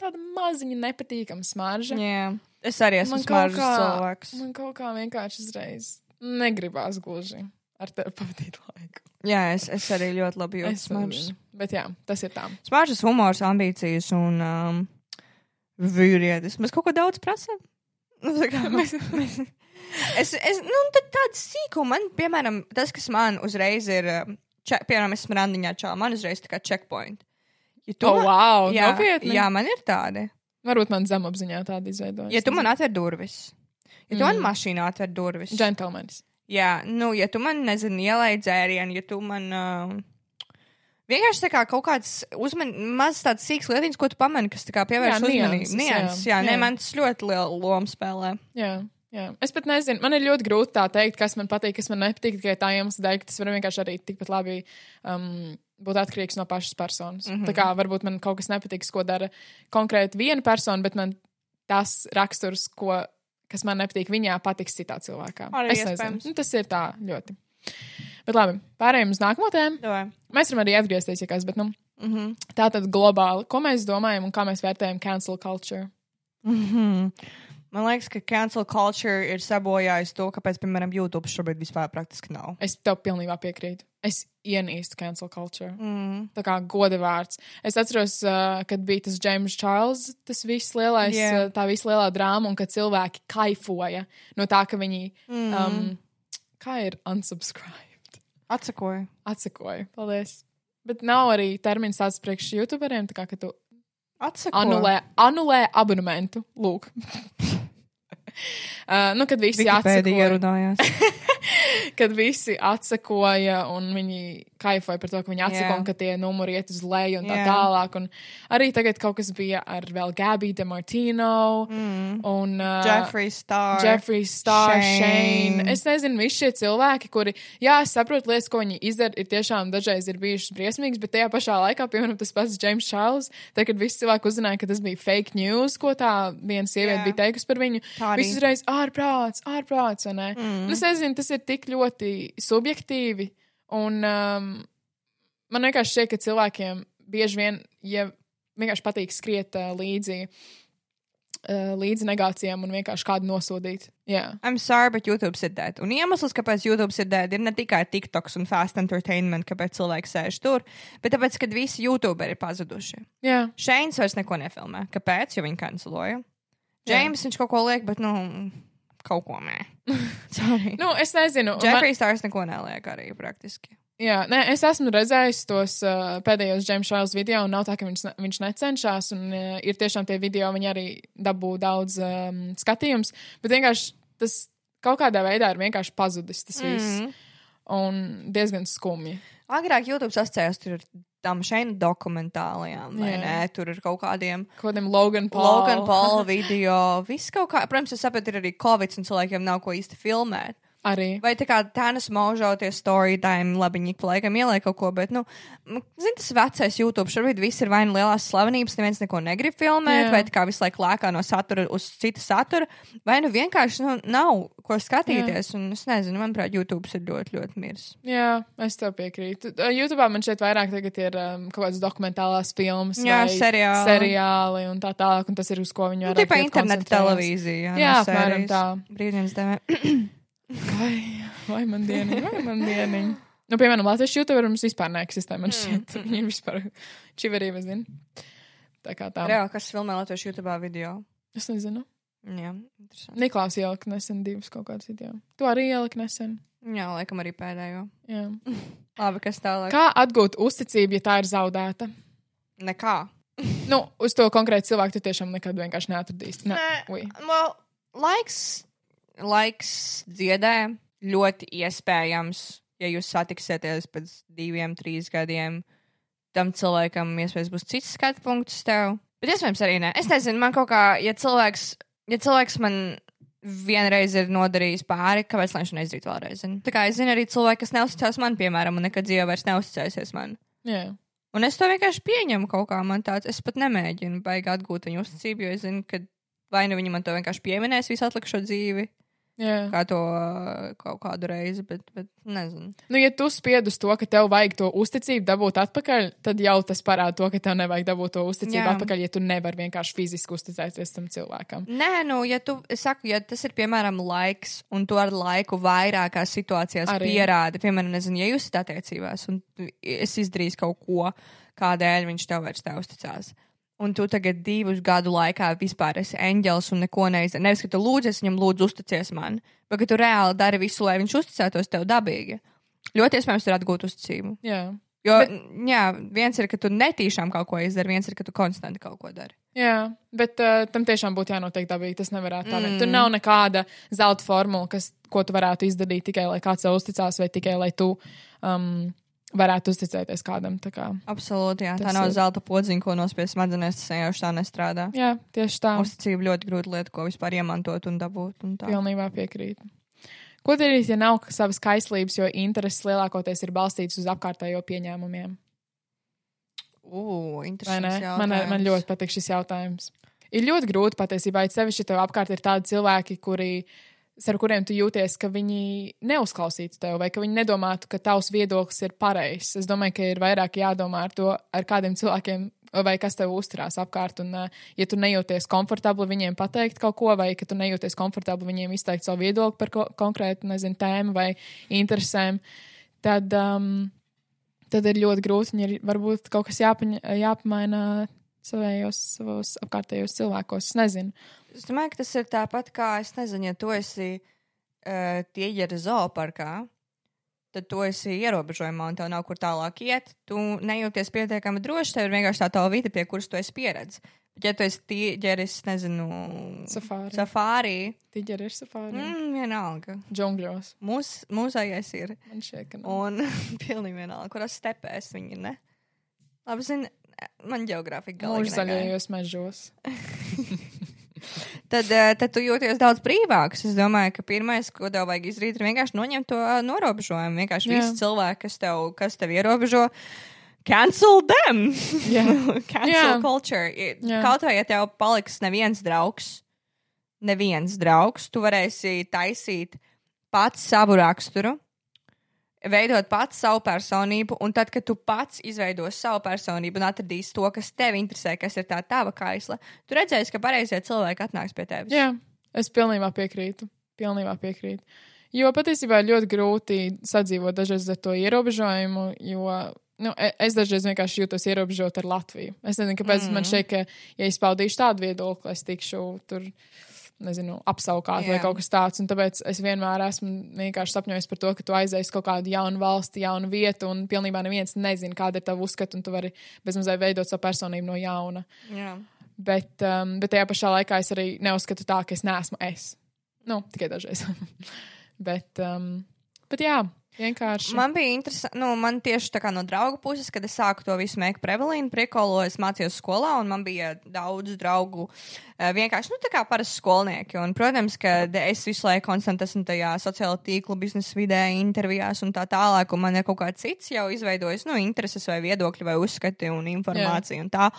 tāda maziņa nepatīkama smarža. jā. Es arī esmu smaržas kā- cilvēks. Man kaut kā vienkārši uzreiz negribās gluži ar tevi pavadīt laiku. Jā, es, es arī ļoti labi jūtu Es smaržas. Bet jā, tas ir tā. Smaržas, humors, ambīcijas un um, vīrietis. Mēs kaut ko daudz prasām. Nu, kā mēs- mēs- Es, es, nu, tāds sīkums, man, piemēram, tas, kas man uzreiz ir, um, če, piemēram, es esmu randiņā čā, man uzreiz tā kā checkpoint. Ja tu Oh, man- wow, jā, nopietni? jā, man ir tādi. Varbūt man zemapziņā tāda izveidojas. Ja tu man atver durvis, ja tu man Mm. mašīnā atver durvis, Džentlmenis. jā, nu, ja tu man, nezinu, ielai dzērienu, ja tu man uh, Vienkārši kā kaut kāds uzman, mazs tāds sīks lietiņš, ko tu pamani, kas pievērš Jā, uzmanību. nianses, Nianses, jā. jā, nē, Jā. man tas ļoti lielu lomu spēlē. Jā, jā. Es pat nezinu, man ir ļoti grūti tā teikt, kas man patīk, kas man nepatīk. Tikai tā iemesla dēļ, ka tas var vienkārši arī tikpat labi um, būt atkarīgs no pašas personas. Mm. -hmm. Tā kā varbūt man kaut kas nepatiks, ko dara konkrēti viena persona, bet man tas raksturs, ko, kas man nepatīk viņā, patiks citā cilvēkā. Arī es iespējams. nezinu, nu, tas ir tā ļoti. Bet labi, pārējiem uz nākamo tēmu. Davai. Mēs varam arī atgriezties, ja kas, bet nu, Mm -hmm. tā tad globāli, ko mēs domājam un kā mēs vērtējam cancel culture. Mm -hmm. Man liekas, ka cancel culture ir sabojājis to, kāpēc, piemēram, YouTube šobrīd vispār praktiski nav. Es tev pilnībā piekrītu. Es ienīstu cancel culture. Mm. Tā kā goda vārds. Es atceros, uh, kad bija tas James Charles, tas viss lielais, yeah. uh, tā visa lielā drāma, un kad cilvēki kaifoja no tā, ka viņi, Mm. um, kā ir unsubscribed, Atsakoju. atsakoja. Paldies. Bet nav arī termins tāds priekš youtuberiem, tā kā ka tu Atsakoju. anulē, anulē abonementu. Lūk. [LAUGHS] uh, nu, kad visi Wikipēdija atsakoja, ierunājās. [LAUGHS] kad visi atsakoja un viņi kaifoja par to, ka viņi atsako un ka tie numuri iet uz leju un tā Jā. tālāk. Un arī tagad kaut kas bija ar vēl Gabby DeMartino Mm. un uh, Jeffrey Star. Jeffrey Star, Shane. Shane. Es nezinu, visi šie cilvēki, kuri, jā, es saprotu, lietas, ko viņi izdara, ir tiešām dažreiz ir bijušas briesmīgas, bet tajā pašā laikā, piemēram, tas pats James Charles, tad, kad visi cilvēki uzzināja, ka tas bija fake news, ko tā viena sieviete bija teikusi par viņu, visi uzreiz ārprāts, ārprāts, vai ne? Mm. Es nezinu, tas ir tik ļoti subjektīvi, un um, man vienkārši šķiet, ka cilvēkiem bieži vien, ja vienkārši patīk skriet uh, līdzi, uh, līdzi negācijām un vienkārši kādu nosodīt. Jā, I'm sorry, bet YouTube ir dead. Un iemesls, kāpēc YouTube ir dead, ir ne tikai TikToks un Fast Entertainment, kāpēc cilvēki sēž tur, bet tāpēc, ka visi YouTuberi ir pazuduši. jā. Šeins vairs neko nefilmē. Kāpēc? Jo viņi kanceloja. Jā. James viņš kaut ko liek, bet, nu, kaut ko nē. [LAUGHS] Nu, es nezinu. Jeffrey Stars neko neliek arī praktiski. Man, jā, nē, es esmu redzējis tos uh, pēdējos James Charles video, un nav tā, ka viņš, ne- viņš necenšas. Un uh, ir tiešām tie video, viņi arī dabū daudz um, skatījums. Bet vienkārši tas kaut kādā veidā ir vienkārši pazudis tas viss. Mhm. Un diezgan skumji. Agrāk YouTube tur ar tam šeit dokumentālajām, vai ne? Tur ir kaut kādiem kādiem Logan Paul. Logan Paul video. Viss kaut kā, protams, es saprotu, ir arī Covid un cilvēkiem nav ko īsti filmēt. Arī. Vai tā kā Tānas Možo tie story time, labi, viņi laikam ieliek kaut ko, bet, nu, zini, tas vecais YouTube šobrīd viss ir vai nu lielās slavenības, neviens neko negrib filmēt, Jā. vai tā kā visu laiku lēkā no satura uz citu satura, vai nu vienkārši, nu, nav ko skatīties, un es nezinu, manuprāt, YouTube ir ļoti, ļoti mirs. Jā, es tev piekrītu. YouTube man šeit vairāk tagad ir um, kaut kādas dokumentālās filmas, Jā, seriāli. seriāli un tā tālāk, un tas ir uz ko viņi Nu, vairāk tipā iet interneta televīzija. Jā, apmēram tā. Brīvdienas dēmē. [CLEARS THROAT] Vai, vai man dieniņa, vai man dieniņa. Nu, piemēram, Latvijas YouTube mums vispār neeksistē, man šķiet. Mm. Viņi vispār čiverība zina. Tā kā tā. Reāli, kas filmē Latvijas YouTube video. Es nezinu. Jā, interesanti. Niklaus ielika nesen divus kaut kādus video. Tu arī ielika nesen. Jā, laikam arī pēdējo. Jā. [LAUGHS] Labi, kas tālāk? Kā atgūt uzticību, ja tā ir zaudēta? Nekā. Nu, uz to konkrētu cilvēku tu tiešām nekad vienkārši neatradīsi. Ne. Ui. well, laiks, laiks dziedē ļoti iespējams, ja jūs satiksieties pēc diviem, trīs gadiem. Tam cilvēkam iespējams būs cits skatu punkts tev. Bet iespējams arī nē. Es nezinu, man kaut kā, ja cilvēks, ja cilvēks man vienreiz ir nodarījis pāri, kāpēc lai viņš neizdarītu vēlreiz? Tā kā es zinu arī cilvēku, kas neuzticās man, piemēram, un nekad dzīvē vairs neuzticēsies man. Jā. Un es to vienkārši pieņemu kaut kā. Man tāds, es pat nemēģinu baigi atgūt viņu uzticību, jo es zinu, ka vai nu viņi man to vienkārši pieminēs visu atlikušo dzīvi, Jā. kā to uh, kaut kādu reizi, bet, bet nezinu. Nu, ja tu spied uz to, ka tev vajag to uzticību dabūt atpakaļ, tad jau tas parāda to, ka tev nevajag dabūt to uzticību Jā. atpakaļ, ja tu nevari vienkārši fiziski uzticēties tam cilvēkam. Nē, nu, ja tu, es saku, ja tas ir, piemēram, laiks, un tu ar laiku vairākās situācijās Arī. Pierādi, piemēram, nezinu, ja jūs esat attiecībās, un es izdarīju kaut ko, kādēļ viņš tev vairs neusticās. Un tu tagad divus gadu laikā vispār esi eņģelis un neko neizdari. Nevis, ka tu lūdzi, es viņam lūdzu uzticies man, bet ka tu reāli dari visu, lai viņš uzticētos tev dabīgi. Ļoti iespējams, tur atgūt uzticību. Jā. Jo, bet, jā, viens ir, ka tu netīšām kaut ko izdari, viens ir, ka tu konstanti kaut ko dari. Jā, bet uh, tam tiešām būtu jānotiek dabīgi. Tas nevarētu tā būt. Mm. Tur nav nekāda zelta formula, kas, ko tu varētu izdarīt tikai lai kāds tev uzticās, vai tikai lai tu um, varētu uzticēties kādam. tā Kā. Absolūti, jā. Tā Tas nav ir- zelta podziņa, ko nospiest smadzenēs, tas vienkārši tā nestrādā. Jā, tieši tā. Uzticība ļoti grūta lieta, ko vispār iemantot un dabūt. Un tā. Pilnībā piekrītu. Ko darīt, ja nav savas kaislības, jo intereses lielākoties ir balstītas uz apkārtējo pieņēmumiem? Ugh, ne? Man, man ļoti patīk šis jautājums. Ir ļoti grūti patiesībā, it sevišķi, ja tev apkārt ir tādi cilvēki, kuri, ar kuriem tu jūties, ka viņi neuzklausītu tevi, vai ka viņi nedomātu, ka tavs viedoklis ir pareizs. Es domāju, ka ir vairāk jādomā ar to, ar kādiem cilvēkiem, vai kas tev uzturās apkārt. Un, uh, ja tu nejūties komfortabli viņiem pateikt kaut ko, vai ka tu nejūties komfortabli viņiem izteikt savu viedokli par ko, konkrētu, nezinu, tēmu vai interesēm, tad, um, tad ir ļoti grūti. Ir varbūt kaut kas jāpaņa, jāpamaina savējos, savos apkārtējos cilvēkos. Es nezinu. Es domāju, ka tas ir tāpat kā, es nezinu, ja tu esi uh, tieģera zooparkā, tad tu esi ierobežojumā un tev nav kur tālāk iet. Tu nejūties pietiekami droši, tev ir vienkārši tā tā vita, pie kuras tu esi pieredzējis. Bet, ja tu esi tīģeris, nezinu, Safāri. safārī, Tiģeri ir safāri. Mm. vienalga. Džungļos. Mūs, mūsējais ir. Man šķiet, ka nav. Un [LAUGHS] pilnīgi vienalga, kurās stepēs viņi ir. Ne? Labi, zini, man geogrāfija galīgi negāja. zaļajos mežos. tad, eh, tad tu jūties daudz brīvāks. Es domāju, ka pirmais, ko tev vajag izdarīt, ir vienkārši noņemt to eh, norobežojumu. Vienkārši Jā. visi cilvēki, kas tev, kas tev ierobežo. Cancel them! Jā. [LAUGHS] Cancel Jā. culture. Jā. Kaut vai ja tev paliks neviens draugs, neviens draugs, tu varēsi taisīt pats savu raksturu, veidot pats savu personību, un tad, kad tu pats izveidos savu personību un atradīsi to, kas tev interesē, kas ir tā tava kaisla, tu redzēsi, ka pareizie cilvēki atnāks pie tevis. Jā, es pilnībā piekrītu. Pilnībā piekrītu. Jo patiesībā ir ļoti grūti sadzīvot dažreiz ar to ierobežojumu, jo nu, e- es dažreiz vienkārši jūtos ierobežot ar Latviju. Es nezinu, kāpēc mm. man šķiet, ka, ja es paudīšu tādu viedokli, es tikšu tur. Nezinu, apsaukāt vai Jā. kaut kas tāds. Un tāpēc es vienmēr esmu vienkārši sapņojis par to, ka tu aizies kaut kādu jaunu valsti, jaunu vietu, un pilnībā neviens nezina, kāda ir tava uzskata, un tu vari bezmazliet veidot savu personību no jauna. Jā. Bet, um, bet tajā pašā laikā es arī neuzskatu tā, ka es neesmu es. Nu, tikai dažreiz. [LAUGHS] bet, um, bet jā, vienkārši. Man bija interesanti, nu, man tieši tā kā no drauga puses, kad es sāku to visu mēģināt prevalīnu, priekolo, es mācījos skolā, un man bija daudz draugu, eh, vienkārši, nu, tā kā parasti skolnieki. Un, protams, ka es visu laiku konstanti esmu tajā sociālo tīklu, biznesa vidē, intervijās un tā tālāk, un man ir kaut kāds cits jau izveidojis, nu, intereses vai viedokļi vai uzskati un informācija un tā.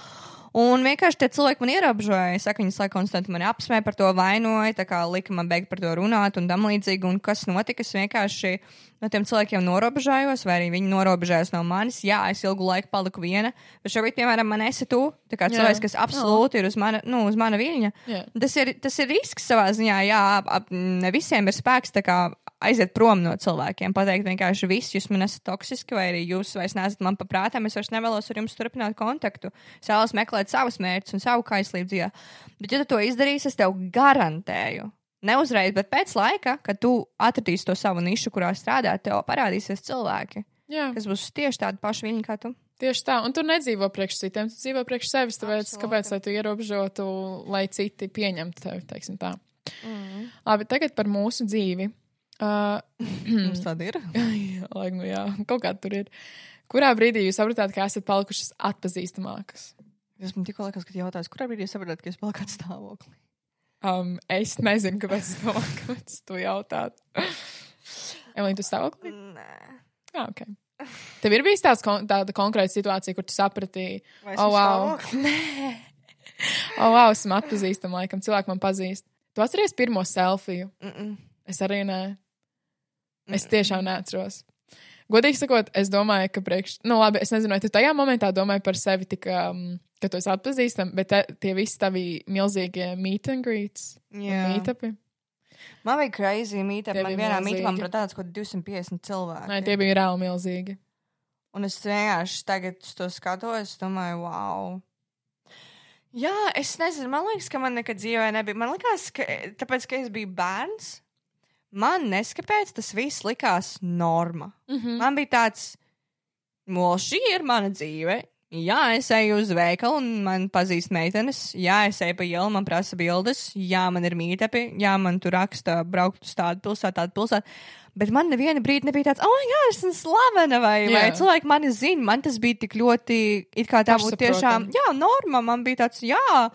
Un vienkārši tie cilvēki man ierobežoja. Es saku, viņi laikam konstanti mani apsmēja par to, vainoja, tā kā lika man beigt par to runāt un tam līdzīgi. Un kas notika? Es vienkārši no tiem cilvēkiem norobežājos, vai arī viņi norobežājās no manis. Jā, es ilgu laiku paliku viena, bet šobrīd, piemēram, man esi tu, tā kā Jā. cilvēks, kas absolūti ir uz mana, nu, uz mana viļņa. Jā. Tas ir, tas ir risks savā ziņā. Jā, ap, ap, ne visiem ir spēks tā kā aiziet prom no cilvēkiem, pateikt vienkārši viss, jūs man esat toksiski, vai arī jūs vairs neesat man paprātām, es vairs nevēlos ar jums turpināt kontaktu. Es vēlos meklēt savus mērķus un savu kaislību dzīvē. Bet, ja tu to izdarīsi, es tev garantēju. Neuzreiz, bet pēc laika, kad tu atradīsi to savu nišu, kurā strādāt, tev parādīsies cilvēki, Jā, kas būs tieši tādi paši viņi kā tu. tieši tā. Un tu nedzīvo priekš citiem, tu dzīvo priekš sevis. Tāpēc, Absolūti. kāpēc lai tu ierobežotu, lai citi pieņemtu tevi, teiksim tā. Mm. Labi, tagad par mūsu dzīvi. [CLEARS THROAT] Uh, [CLEARS THROAT] Mums tāda ir. lai, nu, jā, kaut kā tur ir. Kurā brīdī jūs sapratāt, ka esat palikušas atpazīstamākas? Es man tikko liekas, ka jautājums, kurā brīdī es sapratu, ka es paliku kādā stāvoklī. Um, es nezinu, kāpēc es domāju, [LAUGHS] kāpēc tu jautāt. Elīna, tu stāvoklī? Nē. Jā, ok. Tev ir tāds, kon tāda konkrēta situācija, kur tu saprati, Vai oh, wow, stāvoklī? [LAUGHS] oh, wow, esmu atpazīstama, laikam, cilvēki man pazīst. Tu atceries pirmo selfiju? Mm -mm. Es arī nē. Es tiešām neatceros. Godīgi sakot, es domāju, ka priekš, nu labi, es nezinu, vai tu tajā momentā domāji par sevi tik, um, ka tu esi atpazīstama, bet te, tie visi tavi milzīgie meet and greets, Jā. meetupi. Man bija crazy meetup. Man vienā meetupā bija tāds, ko 250 cilvēki. Nē, tie bija reāli milzīgi. Un es vienkārši tagad to skatos, domāju, wow. Jā, es nezinu, man liekas, ka man nekad dzīvē nebija. Man liekas, ka tāpēc, ka es biju bērns, man neskapēc tas viss likās norma. Mm -hmm. Man bija tāds, no šī ir mana dzīve. Jā, es eju uz veikalu un man pazīst meitenes. Jā, es eju pa ielu, man prasa bildes. Jā, man ir mītepi. Jā, man tur raksta braukt uz tādu pilsētu, tādu pilsētu. Bet man neviena brīdi nebija tāds, oh, jā, es esmu slavena, vai, Jā. vai cilvēki mani zina. Man tas bija tik ļoti, it kā tā būtu tiešām, jā, norma. Man bija tāds, jā,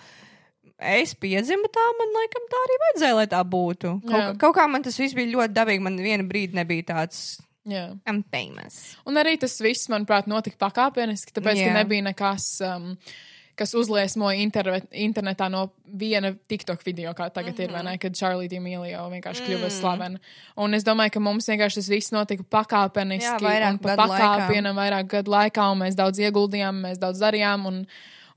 es piedzimu tā, man laikam tā arī vajadzēja, lai tā būtu. Kaut, Jā. kaut kā man tas viss bija ļoti dabīgi. Man viena brīdi nebija tāds, Jā. I'm famous. Un arī tas viss, manuprāt, notika pakāpeniski, tāpēc, Jā. ka nebija nekas, um, kas uzliesmoja internet, internetā no viena TikTok video, kā tagad mm -hmm. ir, vai Mhm. ne, kad Charlie D'Amelio vienkārši kļuva Mm. slavena. Un es domāju, ka mums vienkārši tas viss notika pakāpeniski, Jā, vairāk un pa gadu laikā. pakāpienam, vairāk gadu laikā, un mēs daudz ieguldījām, mēs daudz darījām, un,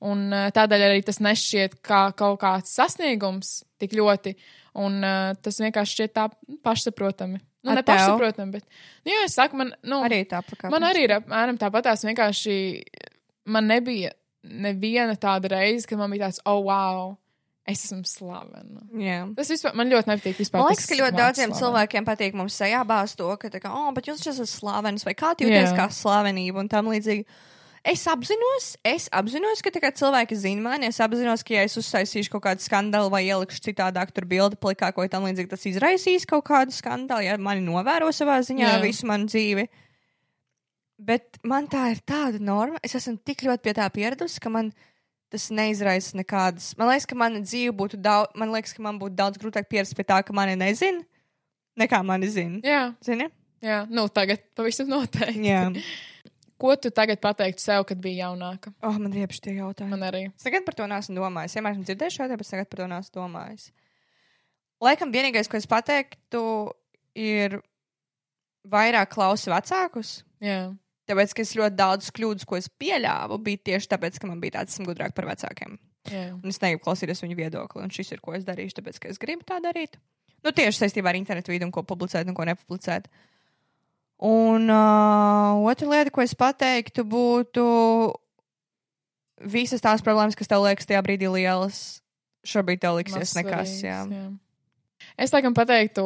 un uh, tādēļ arī tas nešķiet kā kaut kāds sasniegums tik ļoti, un uh, tas vienkārši šķiet tā pašsaprotami. Nu, ne pašsaprotami, bet, nu, jā, es saku, man, nu, Arī tā pakāpē. Man arī ir apmēram tāpatās. Vienkārši man nebija neviena tāda reize, kad man bija tāds, oh, wow, es esmu slavena. Jā. Tas vispār man ļoti nepatīk. Vispār, Man liekas, ka ļoti daudziem slavena. cilvēkiem patīk mums sejā bāzt to, ka, kā, oh, bet jūs esat slavens, vai kā Jā. jūtaties kā slavenība un tam līdzīgi. Es apzinos, es apzinos, ka kā cilvēki zina mani, es apzinos, ka, ja es uztaisīšu kaut kādu skandālu vai ielikšu citādāk tur bildi plikā, ko tam līdzīgi, tas izraisīs kaut kādu skandālu, ja mani novēro savā ziņā. Jā. visu manu dzīvi. Bet man tā ir tāda norma, es esmu tik ļoti pie tā pieradusi, ka man tas neizraisa nekādas. Man liekas, ka mana dzīve būtu daudz, man liekas, ka man būtu daudz grūtāk pierast pie tā, ka mani nezina, nekā mani zina. Jā, Zini? jā, nu tagad pavisam noteikti. Jā. [LAUGHS] Ko tu tagad pateiktu sev, kad biji jaunāka? Oh, man ir iepriekš tie jautājumi. Man arī. Es nekad par to neesmu domājis. Vienmēr esmu dzirdējis šo ideju, bet nekad par to neesmu domājis. Laikam vienīgais, ko es pateiktu, ir vairāk klausu vecākus. Jā, Tāpēc, ka es ļoti daudz kļūdas, ko es pieļāvu, bija tieši tāpēc, ka man bija tāds, gudrāk par vecākiem. jā. Un es negribu klausīties viņu viedokli, un šis ir, ko es darīšu, tāpēc, ka es gribu tā darīt. Nu, tieši saistībā ar internetu vidi un ko publicēt un ko nepublicēt. Un uh, otra lieta, ko es pateiktu, būtu visas tās problēmas, kas tev liekas tajā brīdī lielas. Šobrīd tev liksies nekas. Jā. Mazsvarīgs, jā. Es laikam pateiktu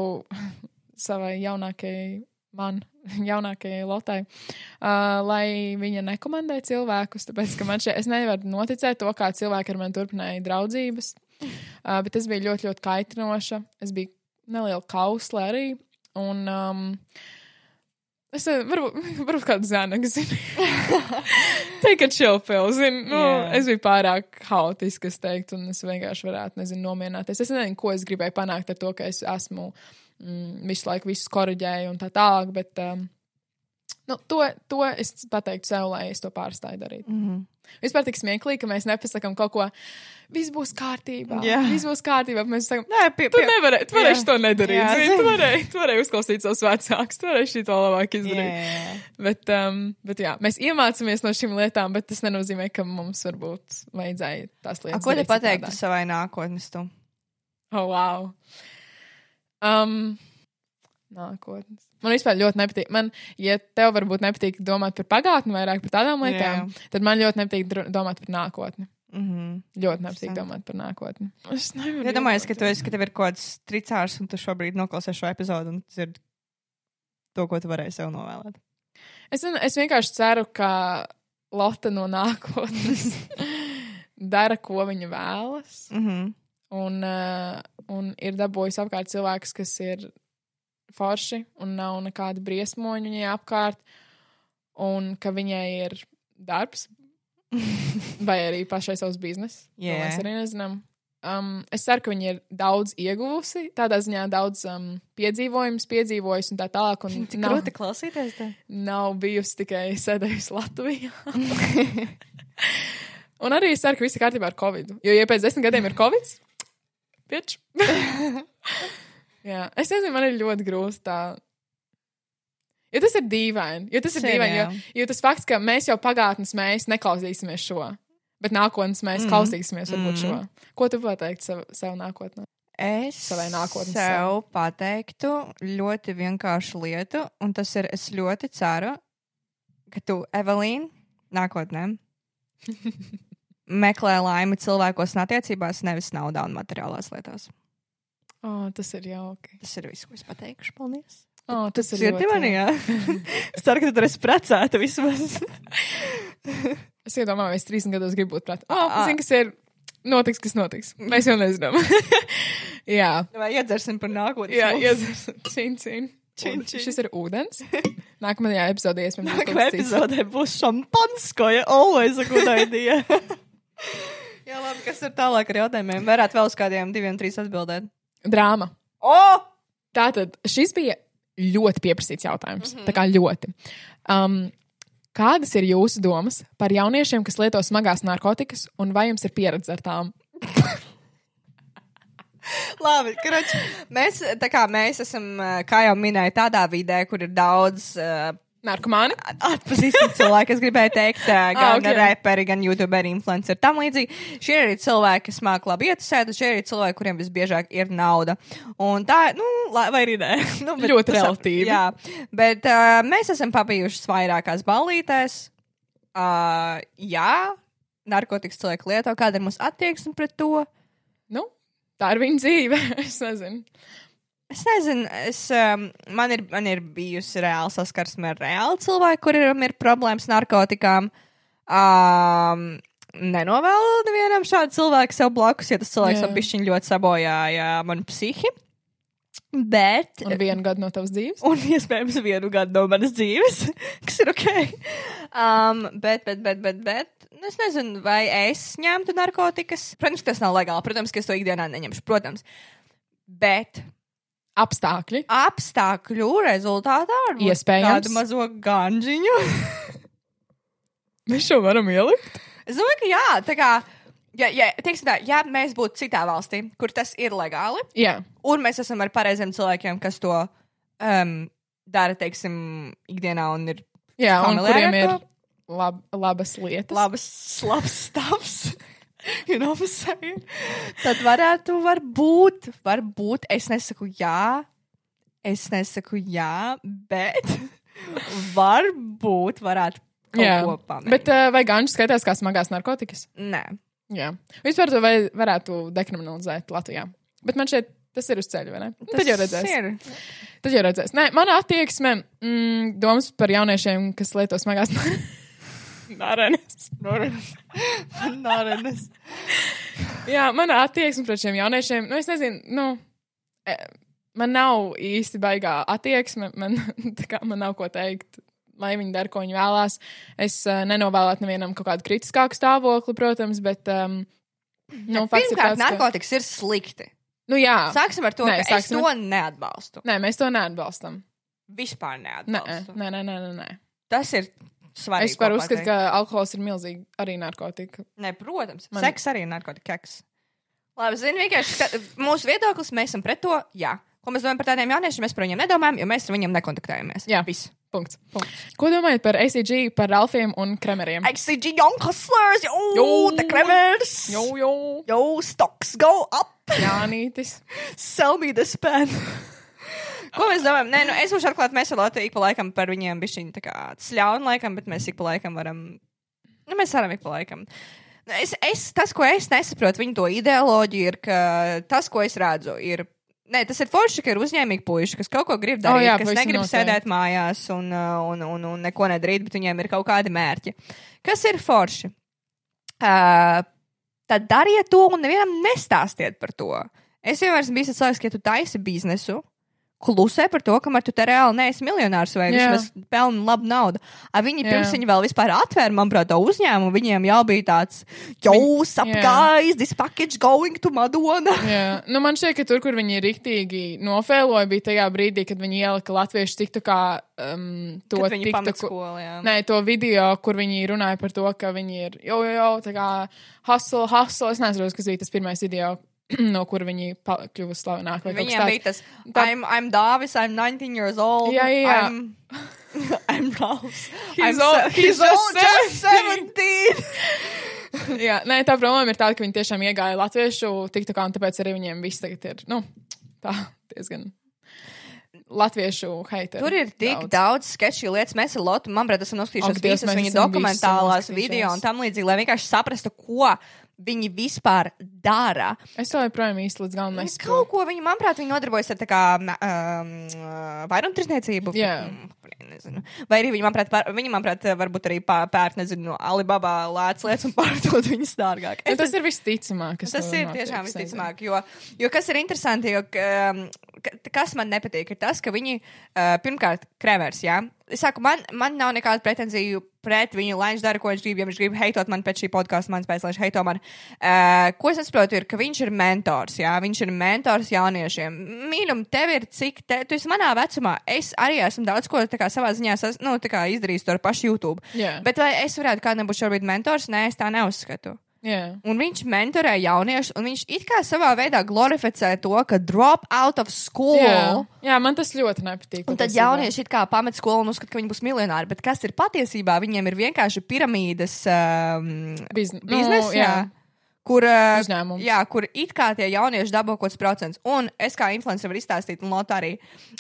[LAUGHS] savai jaunākajai, man, [LAUGHS] jaunākajai Lotai, uh, lai viņa nekomandē cilvēkus, tāpēc, ka man šeit, es nevaru noticēt to, kā cilvēki ar mani turpināja draudzības, uh, bet es biju ļoti, ļoti kaitinoša, es biju neliela kausla arī, un um, Es nezinu, varbūt, [LAUGHS] varbūt kādu zēnu zinu. Teikt, ka čilpēl, zinu. Nu, Jā. es biju pārāk haotiski, es teiktu, un es vienkārši varētu, nezinu, nomierināties. Es nezinu, ko es gribēju panākt ar to, ka es esmu mm, visu laiku visus koriģēju un tā tālāk, bet um, nu, to, to es pateiktu sev, lai es to pārstāju darīt. Mm -hmm. Vispār tik smieklīgi, ka mēs nepasakām kaut ko, viss būs kārtībā. Jā. Viss būs kārtībā. Mēs sakām, Nē, pie, Tu nevarēji, tu varēji Jā. to nedarīt. Jā, zini. Tu varēji, tu varēji uzklausīt savus vecākus, tu varēji to labāk izdarīt. Jā. Bet, um, bet jā, mēs iemācāmies no šīm lietām, bet tas nenozīmē, ka mums varbūt vajadzēja tās A, lietas. ko te pateiktu savai nākotnes? Tu? Oh, wow. Um, nākotnes. Man vispār ļoti nepatīk. Man, ja tev varbūt nepatīk domāt par pagātni, vairāk par tādām lietām, Jā. tad man ļoti nepatīk domāt par nākotni. Mm -hmm. Ļoti nepatīk domāt par nākotni. Es nevaru. Iedomājies, ka, tu esi, ka tev ir kaut kāds tricārs, un tu šobrīd noklausies šo epizodu un dzirdi to, ko tu varēji sev novēlēt. Es, es vienkārši ceru, ka Lotte no nākotnes [LAUGHS] dara, ko viņa vēlas, Mm -hmm. un, uh, un ir dabūjis apkārt cilvēkus, kas ir forši un nav nekāda briesmoņa viņai apkārt, un ka viņai ir darbs, [LAUGHS] vai arī pašai savs bizness. To Jā. Mēs arī nezinām. Um, es ceru, ka viņa ir daudz ieguvusi, tādā ziņā daudz um, piedzīvojumus, piedzīvojusi un tā tālāk. Un [LAUGHS] Tik nav- grūti klausīties. Te. nav bijusi tikai sēdējusi Latvijā. [LAUGHS] un arī es ceru, ka viss ir kārtībā ar Covid. Jo, ja pēc desmit gadiem ir Covid, bitch. Jā, es nezinu, man ir ļoti grūti tā. Jo tas ir dīvaini. Jo tas ir dīvaini. Jo, jo tas fakts, ka mēs jau pagātnes mēs neklausīsimies šo, bet nākotnes mēs mm. klausīsimies varbūt šo. Mhm. Ko tu pateiktu sev, sev nākotnē? Es Savai nākotnes sev pateiktu ļoti vienkāršu lietu, un tas ir, es ļoti ceru, ka tu, Evelīna, nākotnē [LAUGHS] meklē laimi cilvēkos un attiecībās, nevis naudā un materiālās lietās. Oh, tas ir jauki. Tas ir viss, ko es pateikšu. Paldies! Oh, tas ir dzirdi ļoti jā? [LAUGHS] es ceru, ka tu esi precēta vismaz. [LAUGHS] Es iedomājos, es 30 gados gribu būt prātā. Oh, Ah. zinu, kas ir. Notiks, kas notiks. Mēs jau nezinām. [LAUGHS] jā, Vai iedzersim par nākotnes? jā, iedzersim. Čin, čin. Čin, čin. Šis ir ūdens. Nākamajā epizodē iespējams cits. epizodē būs šampanskoja. Always a good idea. Jā, labi, kas ir tālāk ar jautājumiem? Varētu vēl uz kādiem diviem, trīs atbildēt. Drāma. O! Tātad šis bija ļoti pieprasīts jautājums. Mm. -hmm. Tā kā ļoti. Um, kādas ir jūsu domas par jauniešiem, kas lieto smagās narkotikas, un vai jums ir pieredze ar tām? [LAUGHS] Labi, krač, mēs, kā mēs esam, eh, kā jau minēju, tādā vidē, kur ir daudz uh, Narkomāni? atpazīstami cilvēki, kas gribēja teikt, uh, [LAUGHS] gan Ah, ah, ok. okay. reperi, gan youtuberi, influenceri, tam līdzīgi. Šie ir arī cilvēki, kas māk labi ietusēt, un šie ir arī cilvēki, kuriem visbiežāk ir nauda. Un tā, nu, vai arī nē. [LAUGHS] nu, bet Ļoti relatīvi. Jā, bet uh, mēs esam pabijušas vairākās ballītēs. Uh, jā, narkotikas cilvēki lieto, kāda ir mūsu attieksme pret to. Nu, tā ir viņa dzīve. [LAUGHS] es nezinu. Es nezinu, es, um, man, ir, man ir bijusi reāla saskarsme ar reālu cilvēku, kuriem ir problēmas ar narkotikām. Um, nenovēlu nevienam šādu cilvēku sev blakus, ja tas cilvēks man pišķiņ ļoti sabojāja manu psihi. Bet. Un vienu gadu no tavas dzīves. Un iespējams vienu gadu no manas dzīves, [LAUGHS] kas ir ok. Um, bet, bet, bet, bet, bet, nu, es nezinu, vai es ņemtu narkotikas. Protams, tas nav legāli. Protams, ka es to ikdienā neņemšu. Protams. Bet Apstākļi. apstākļu rezultātā ar Iespējams. tādu mazo ganžiņu. [LAUGHS] Mēs šo varam ielikt. es domāju, ka jā, tā kā. Ja, ja, teiksim tā, ja mēs būtu citā valstī, kur tas ir legāli, Jā, un mēs esam ar pareiziem cilvēkiem, kas to um, dara, teiksim, ikdienā un ir jā un Familiāri kuriem ar ir to? lab, labas lietas. labs, labs stāvs. [LAUGHS] You know? Tad varētu, varbūt, varbūt, es nesaku jā, es nesaku jā, bet [LAUGHS] varbūt varētu kaut Jā, ko pamēģināt. Bet uh, vai ganšs skaitās kā smagās narkotikas? Nē, Jā. Vispār to varētu dekriminalizēt Latvijā. Bet man šeit tas ir uz ceļa, vai ne? Nu, Tad jau redzēs. Ir. Tad jau redzēs. Nē, mana attieksme, mm, domas par jauniešiem, kas lieto smagās narkotikas. [LAUGHS] Nārenes. [LAUGHS] Jā, mana attieksme pret šiem jauniešiem, nu, es nezinu, nu, e, man nav īsti baigā attieksme, man, [LAUGHS] tā kā man nav ko teikt. Lai viņi dara, ko viņi vēlās. Es uh, nenovēlētu nevienam kaut kādu kritiskāku stāvokli, protams, bet. Um, nu, Pirmkārt, tāds, ka- narkotikas ir slikti. Nu, jā, Sāksim ar to, Nē, ka sāksim es to neatbalstu. nē, mēs to neatbalstam. Vispār neatbalstu. nē, nē, nē. nē, nē. Tas ir svarīgi. Es vispār uzskatu, ka alkohols ir milzīgi arī narkotika. Nē, protams. Man-. Seks arī ir narkotikas. Labi, zini, vienkārši mūsu viedoklis, mēs esam pret to. Jā. Ko mēs domājam par tādiem jauniešiem, mēs par viņiem nedomājam, jo mēs ar viņiem nekontaktējamies. Jā. viss. Punkts. Punkts. Ko domājat par ACG, par Ralfiem un Kremeriem? XCG Young Hustlers, Jo. the Kremers. Jo, jo, Yo, stocks go up. Jānītis. Sell me this pen. Ko mēs domājam? Nē, nu, es būšu atklāta. Mēs ar Latviju ik pa laikam par viņiem bišķiņi tā kā sļauni laikam, bet mēs ik pa laikam varam. Nu, mēs varam ik pa laikam. Nu, Es, es, tas, ko es nesaprotu, viņu to ideoloģiju, ir, ka tas, ko es redzu, ir. Nē, tas ir forši, ka ir uzņēmīgi puiši, kas kaut ko grib darīt, jā, oh, kas pavisam negrib noteikti. sēdēt mājās un, un, un, un neko nedarīt, bet viņiem ir kaut kādi mērķi. Kas ir forši? Uh, tad dariet to un nevienam nestāstiet par to. Es vienmēr esmu bijis cilvēks, ka ja tu taisi biznesu. Klusē par to, kamēr tu te reāli neesi miljonārs vai Jā. vismaz pelni labu naudu. A viņi Jā. pirms viņi vēl vispār atvēra, manuprāt, to uzņēmumu, viņiem jau bija tāds, jā. guys, this package going to Madonna. [LAUGHS] Jā, nu man šķiet, ka tur, kur viņi riktīgi nofēloja, bija tajā brīdī, kad viņi ielika latviešu tiktu kā um, to jā. Nē, to video, kur viņi runāja par to, ka viņi ir jau, jau, jau tā kā hustle, hustle. Es nezinu, kas bija tas pirmais video, [CLEARS THROAT] no kur viņi kļuva slavenāki. Viņiem tāds. bija tas, Tā- I'm, I'm Dāvis, I'm 19 years old. Jā, jā. I'm, [LAUGHS] I'm Ralphs. He's I'm all- se- he's he's all just just 17. 17. Jā, nē, tā problēma ir tāda, ka viņi tiešām iegāja latviešu TikTokā, un tāpēc arī viņiem viss tagad ir, nu, tā diezgan latviešu haiteri. Tur ir tik daudz, daudz sketču lietas. Mēs ar Lotu, manuprāt, esam noskatījušies visas viņa dokumentālās video un tam līdzīgi, lai vienkārši saprastu, ko viņi vispār dara. Es to joprojām īsti līdz galam nesaprotu. Kaut ko viņi, manuprāt, viņi nodarbojas ar kā um, vairumtirdzniecību. Jā. Mm, nezinu. Vai arī viņi, manuprāt, pār, viņi, manuprāt, varbūt arī pērk, nezinu, no Alibaba lētas lietas un [LAUGHS] pārdod viņas dārgāk. Nu, tas ir visticamāk. Tas ir tiešām es visticamāk, jo, jo kas ir interesanti, jo, um, kas man nepatīk, ir tas, ka viņi, uh, pirmkārt, kremers, jā. Es saku, man, man nav nekāda pretenziju pret viņu, lai viņš dara, ko viņš grib. Ja viņš grib heitot man pēc šī podkāsta, man lai viņš heito man. Uh, ko es saprotu, ir, ka viņš ir mentors, jā, viņš ir mentors jauniešiem. Mīļum, tev ir cik, te, tu esi manā vecumā. Es arī esmu daudz ko kā savā ziņā sas, nu, izdarījis to ar pašu YouTube. Jā. Bet vai es varētu kādam būt šobrīd mentors? Nē, es tā neuzskatu. Jā. Un viņš mentorē jauniešus, un viņš it kā savā veidā glorificē to, ka drop out of school. Jā. Jā, man tas ļoti nepatīk. Un tad jaunieši it kā pamet skolu un uzskata, ka viņi būs miljonāri. Bet kas ir patiesībā? Viņiem ir vienkārši piramīdas um, Bizn- biznesa. nu, jā. Kur, uh, jā, kur it kā tie jaunieši dabū kaut kāds procents. Un es kā influencer varu izstāstīt, un Lotā arī,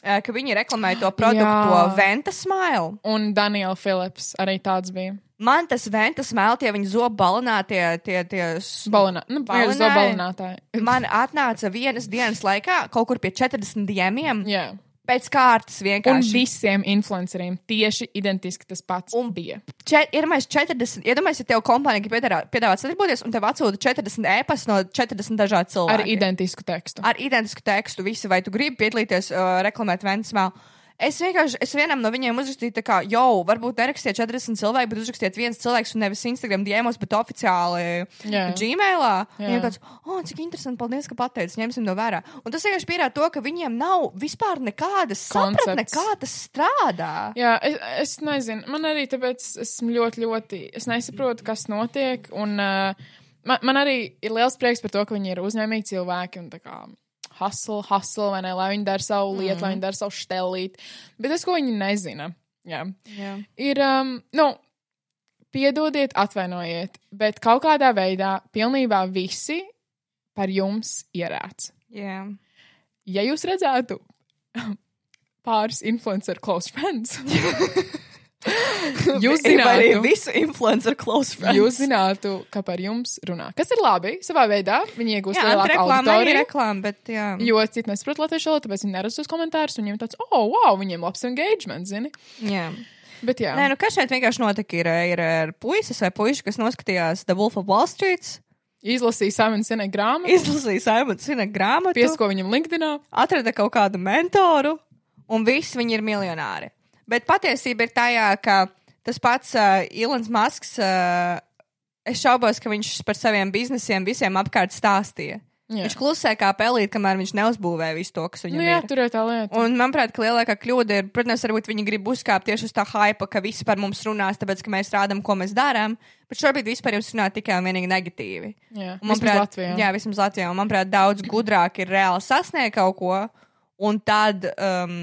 uh, ka viņi reklamē to produktu, Jā. to Venta Smile. Un Daniela Philips arī tāds bija. Man tas Venta Smile, tie viņa zobu balinātie, tie, tie Balinā, nu, Balināja? zobalinātāji. man atnāca vienas dienas laikā kaut kur pie 40 diemiem. Jā. Pēc kārtas Un vienkārši. visiem influenceriem tieši identiski tas pats Un bija. Čet, iedomājieties, 40. Iedomājieties, ja tev kompānija piedāvā, piedāvā sadarboties, un tev atsūta 40 ēpas no 40 dažādu cilvēku. Ar identisku tekstu. ar identisku tekstu. Visi, vai tu gribi piedalīties, uh, reklamēt Ventsmēlu. Es vienkārši, es vienam no viņiem uzrakstīju, kā, jo, varbūt nerakstiet 40 cilvēku, bet uzrakstiet viens cilvēks, un nevis Instagram diemos, bet oficiāli Jā. Gmailā. Jā. Viņam tāds, oh, cik interesanti, paldies, ka pateici, ņemsim to vērā. Un tas vienkārši pierāda to, ka viņiem nav vispār nekādas sapratne, Koncepts. kā tas strādā. Jā, es, es nezinu. Man arī tāpēc esmu ļoti, ļoti. Es nesaprotu, kas notiek. Un, uh, man, man arī ir liels prieks par to, ka viņi ir uzņēmīgi cilvēki un tā kā hustle, hustle, vai ne, lai viņi dara savu lietu, mm. lai viņi dara savu štelīt. Bet tas, ko viņi nezina, jā, Jā. ir, um, nu, piedodiet, atvainojiet, bet kaut kādā veidā pilnībā visi par jums ierāds. Jā. Ja jūs redzētu [LAUGHS] pāris influencer close friends, [LAUGHS] [LAUGHS] jūs zinātu, visu influencer close friends. jūs zinātu, ka par jums runā. Kas ir labi savā veidā, viņi iegūst lielāku auditoriju. reklāma, bet jā. Jo citi nesaprot latviešu valodu, tāpēc viņi neras uz komentārus, un viņiem tāds, oh, wow, viņiem labs engagement, zini. jā. Bet jā, Nē, nu kas šeit vienkārši notika, ir, ir, ir puisis vai puiši, kas noskatījās The Wolf of Wall Street, izlasīja Simon Sinek grāmatu, izlasīja Simons Sinek grāmatu, piesko viņam LinkedInā. atrada kaut kādu mentoru, un visi viņi ir miljonāri. Bet patiesība ir tajā, ka tas pats uh, Ilons Masks, uh, es šaubos, ka viņš par saviem biznesiem visiem apkārt stāstīja. Jā. Viņš klusē kā pelīt, kamēr viņš neuzbūvēja visu to, kas viņam Nu jā, ir. tur ir tā lieta. Un, manuprāt, ka lielākā kļūda ir, protams, varbūt viņi grib uzkāpt tieši uz tā hypa, ka visi par mums runās, tāpēc, ka mēs rādām, ko mēs darām. Bet šobrīd vispār jums runā tikai un vienīgi negatīvi. Jā, Un, vismaz Latvijā. jā, vismaz Latvijā. Un, manuprāt, daudz gudrāk ir reāli sasniegt kaut ko, un tad, um,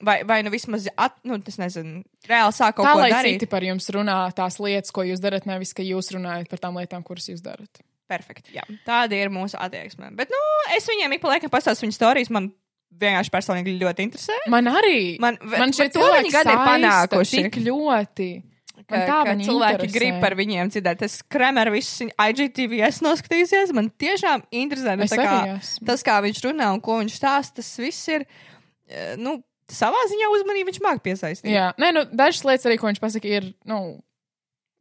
vai, vai nu vismaz, at, nu, tas nezinu, reāli sāk kaut Tā, ko lai darīt. citi par jums runā tās lietas, ko jūs darat, nevis ka jūs runājat par tām lietām, kuras jūs darat. Perfekti. Jā. Tāda ir mūsu attieksme. Bet, nu, es viņiem ik pa laikam pastāstu viņu stāstus. Man vienkārši personīgi ļoti interesē. Man arī. Man- man šie cilvēki gadi ir panākuši. Tik ļoti. Ka, tā ka cilvēki interesē. grib par viņiem dzirdēt. Es kremēru visu IGTV noskatījusies. Man tiešām interesē nu, tā kā, tas, kā viņš runā un ko viņš stāsta. Tas viss ir, eh, nu, savā ziņā uzmanību viņš māk piesaistīt. Jā, nē, nu, dažas lietas arī, ko viņš pasaka, ir, nu,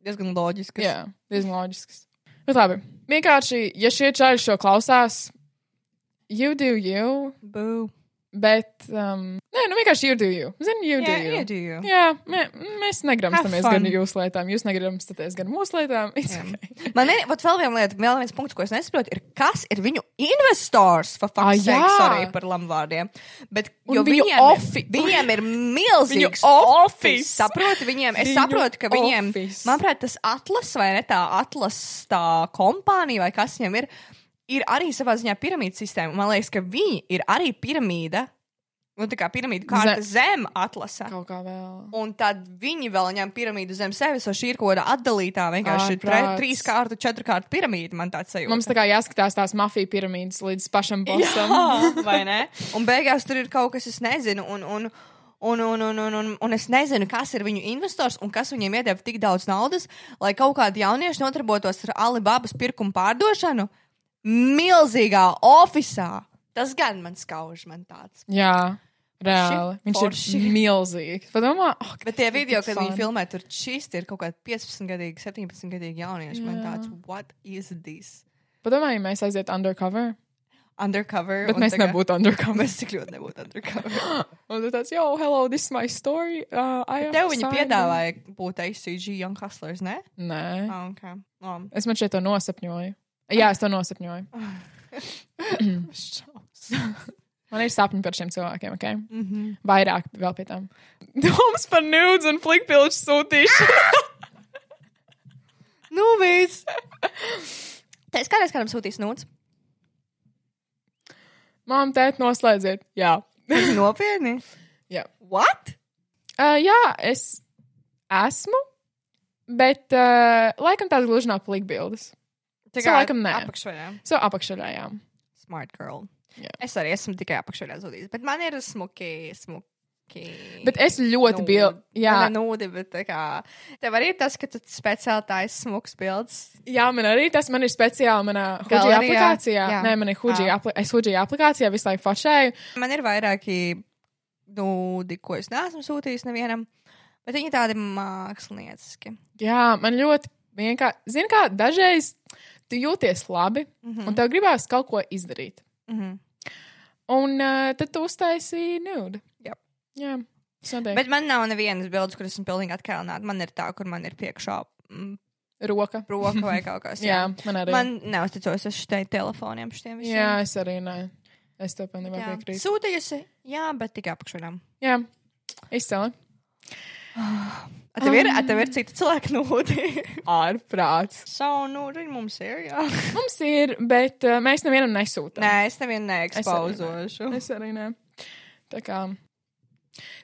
Diezgan loģiski. jā, diezgan loģiskas. Bet labi, vienkārši, ja šie čaļi šo klausās, you do you, Boo. Bet, um, nē, nu, vienkārši you do you. Zini, you do Jā, you. iedīju. Jā, mē, mēs negramstamies gan jūsu lietām, jūs negramstaties gan mūsu lietām. Okay. Man ir vēl viena lieta, vēl viens punkts, ko es nesaprotu, ir kas ir viņu investors, for Ah, jā. sorry par lamvārdiem. Bet, viņu viņiem, ir, viņiem ir [LAUGHS] milzīgs office. Saproti, viņiem, es Viņu saprotu, ka viņiem, office. manuprāt, tas atlas vai ne tā atlas tā kompānija vai kas viņam ir, ir arī savā ziņā piramīdas sistēma. Man liekas, ka viņi ir arī piramīda, nu tā kā piramīda kārta zem atlasa. Kaut kā vēl. Un tad viņi vēl ņem piramīdu zem sevis, jo šī ir kaut kāda atdalītā, vienkārši tre, trīs kārtu, četru kārtu piramīda. Man tāds sajūta. Mums tā kā jāskatās tās mafija piramīdas līdz pašam bosam. Jā, [LAUGHS] vai ne? Un beigās tur ir kaut kas, es nezinu. Un, un, Un, un, un, un, un, un es nezinu, kas ir viņu investors un kas viņiem iedeva tik daudz naudas, lai kaut kādi jaunieši nodarbotos ar Alibabas pirkumu pārdošanu milzīgā oficiālā. Tas gan man skauž, man tāds. Jā. Reāli. Viņš Forši. ir milzīgs. Padomā, oh, Bet tie video, kad viņi filmē, tur šis ir kaut kādi 15 gadīgi, 17 gadīgi jaunieši. Man Jā. tāds, what is this? Padomā, ja mēs aiziet undercover. Undercover. Bet mēs kā- nebūtu undercover. Mēs tik ļoti nebūtu undercover. [LAUGHS] Un tu tāds, yo, hello, this is my story. Uh, Tev viņi signed." piedāvāja būt ACG Young Hustlers, ne? Nē. Oh, okay. um, Es man šeit to nosapņoju. Jā, es to nosapņoju. [LAUGHS] Man ir sapņi par šiem cilvēkiem, ok? mm -hmm. Vairāk vēl pie tam. Doms par nudes un flikpilču sūtīšanu. [LAUGHS] Nu, viss. Tā es kādreiz kādam sūtīju nūts. Mām, tēt, noslēdziet. Jā. Nopietni. [LAUGHS] Jā. What? Uh, jā, es esmu, bet uh, laikam tās gluži nav flikbildes. Tā So, laikam nē. Apakšveļā. So apakšaļā, jā. Smart girl. Jā. Es arī esmu tikai apakšveļā zudījis. Bet man ir smuki, smuki. Bet es ļoti Nūdi. biju. Jā, Jā, nūdi, bet tā kā. Tev arī ir tas, ka tu speciāli taisi smuks bildes. jā, man arī tas man ir speciāli manā Galerijā? aplikācijā. Jā. Nē, man ir Huģī, Ah. apli es Huģī aplikācijā visu laiku fošēju. Man ir vairāki nūdi, ko es neesmu sūtījis nevienam. Bet viņi tādi mākslinieciski. Jā, man ļoti vienkārši, zini, kā dažreiz tu jūties labi, mm -hmm. un tev gribās kaut ko izdarīt. Mm -hmm. Un uh, tad tu uztaisīji nude. Jep. Jā, tas. Bet man nav nevienas bildes, kur esmu pilnīgi atkalnāta. Man ir tā, kur man ir priekšā mm, Roka. roka vai kaut [LAUGHS] kas Jā, man arī. Man neusticos uz šiem telefoniem, šiem visiem. Jā, es arī nē. Es to pilnībā jā. piekrītu. Sūtījusi, jā, bet tikai apakšveļām. Jā, izcili. A tev ir, a tev ir citi cilvēki nūdi. [LAUGHS] Ārprāts. Savu nūdi mums ir, jā. Mums ir, bet uh, mēs nevienam nesūtām. Nē, es nevienu neekspozošu. Es arī nē. Tā kā.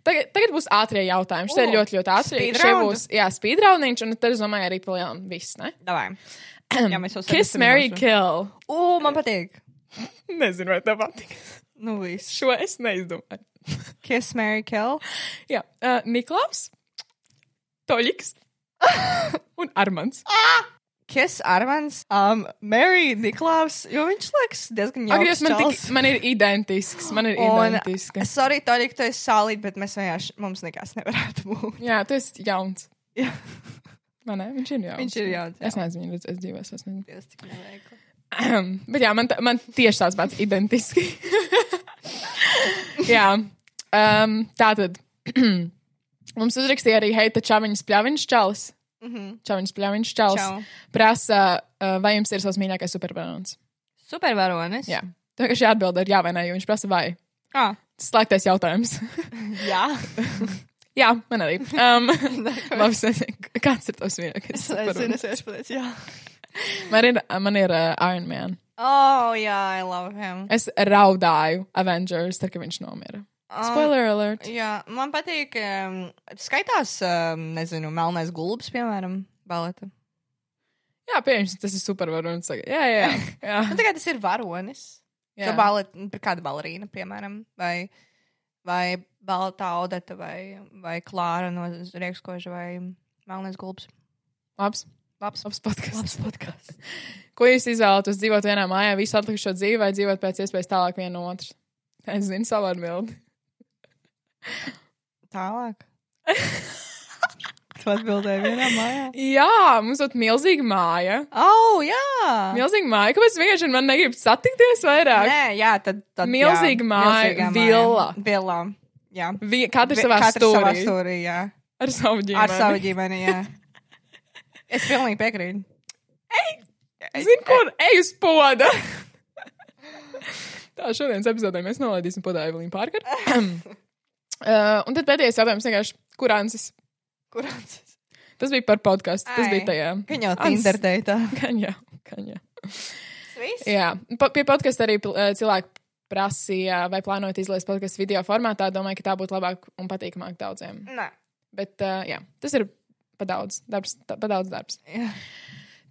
Tagad, tagad būs ātrie jautājumi. Šis ir ļoti, ļoti ātri. speed Šie round? būs, jā, speedrunniņš, un tad es domāju, arī palielinām viss, ne? Davai. Jā, mēs jau Kiss, Mary, kill. U, man patīk. [LAUGHS] Nezinu, vai tev patīk. Nu, viss. Šo es neizdomāju. Kiss, Mary, kill. [LAUGHS] Jā, uh, Niklaus, Toļiks [LAUGHS] un Armans. Kiss, Armans, um, Mary, Niklaus, jo viņš liekas diezgan jauks man, čals. tik, man ir identisks. Man ir Un- identiska. Sorry, Toļik, tu esi solid, bet mēs vienkārši, mums nekas nevarētu būt. Jā, tu esi jauns. Jā. Man ne? Viņš ir jauns. Viņš ir jauns. Es neesmu viņu redzējis dzīvēs. Es nezinu. Dievs, cik neveikli. Bet jā, man, tā- man tieši tāds pats identiski. [LAUGHS] jā. Um, tā tad. Mums uzrakstīja arī Heita Čaviņas pļaviņš čalis. Mhm. Čaviņas pļaviņš čalis. Čau. Prasa, uh, vai jums ir savs mīļākais supervaronis? Supervaronis. Jā. Tā kā šī atbilde ir jā vai nē, jo viņš prasa vai. Ah, Tas slēgtais jautājums. [LAUGHS] jā. [LAUGHS] jā, man arī. Um, [LAUGHS] labi, es kāds ir tavs mīļākais Es zinu, supervaronis? es vienkārši pateicu, jā. Man ir, man ir uh, Iron Man. Oh, jā, I love him. Es raudāju Avengers, tad, kad viņš nomira. Um, Spoiler alert. Jā, man patīk, um, skaitās, um, nezinu, melnais gulbis, piemēram, baleta. Jā, pieņemsim, tas ir supervaronis. Jā, jā, jā. [LAUGHS] Nu, tagad tas ir varonis. jā. Balet, kāda balerīna, piemēram, vai, vai balta audeta, vai, vai klāra no riekskoža, vai melnais gulbis. Labs. Labs, Labs podkāsts. labs podkāsts. [LAUGHS] Ko jūs izvēlaties? Dzīvot vienā mājā, visu atlikušo dzīvi, vai dzīvot pēc iespējas tālāk viena no otras? Es zinu savu atbildi. Tālāk. Tu atbildēji vienā mājā. Jā, mums ir milzīga māja. Oh, jā! Milzīga māja. Kāpēc vienkārši man negrib satikties vairāk? Nē, jā, tad. tad Milzīga jā, māja, villa. Villa. Jā. Vi, katrs Vi- savā stūrī. stūrī, jā. Ar savu ģimeni. Ar savu ģimeni, jā. Es pilnīgi piekrītu. Zini, kur ej uz poda? [LAUGHS] Tā šodienas epizodē mēs nolaidīsim podā Evelīnu Pārkaru. [CLEARS THROAT] uh, un tad pēdējais jautājums vienkārši, kur Ansis? Kurāns? Tas bija par podkāstu. Tas bija tajā. Gan jau Tinder deitā. [LAUGHS] Gan jau, gan jau. Jā, pa, pie podkāsta arī eh, cilvēki prasīja, vai plānojat izlaist podkāstu video formātā. Domāju, ka tā būtu labāk un patīkamāk daudziem. Nē. Bet, uh, jā, tas ir pa daudz darbs. tā- Pa daudz darbs. Jā.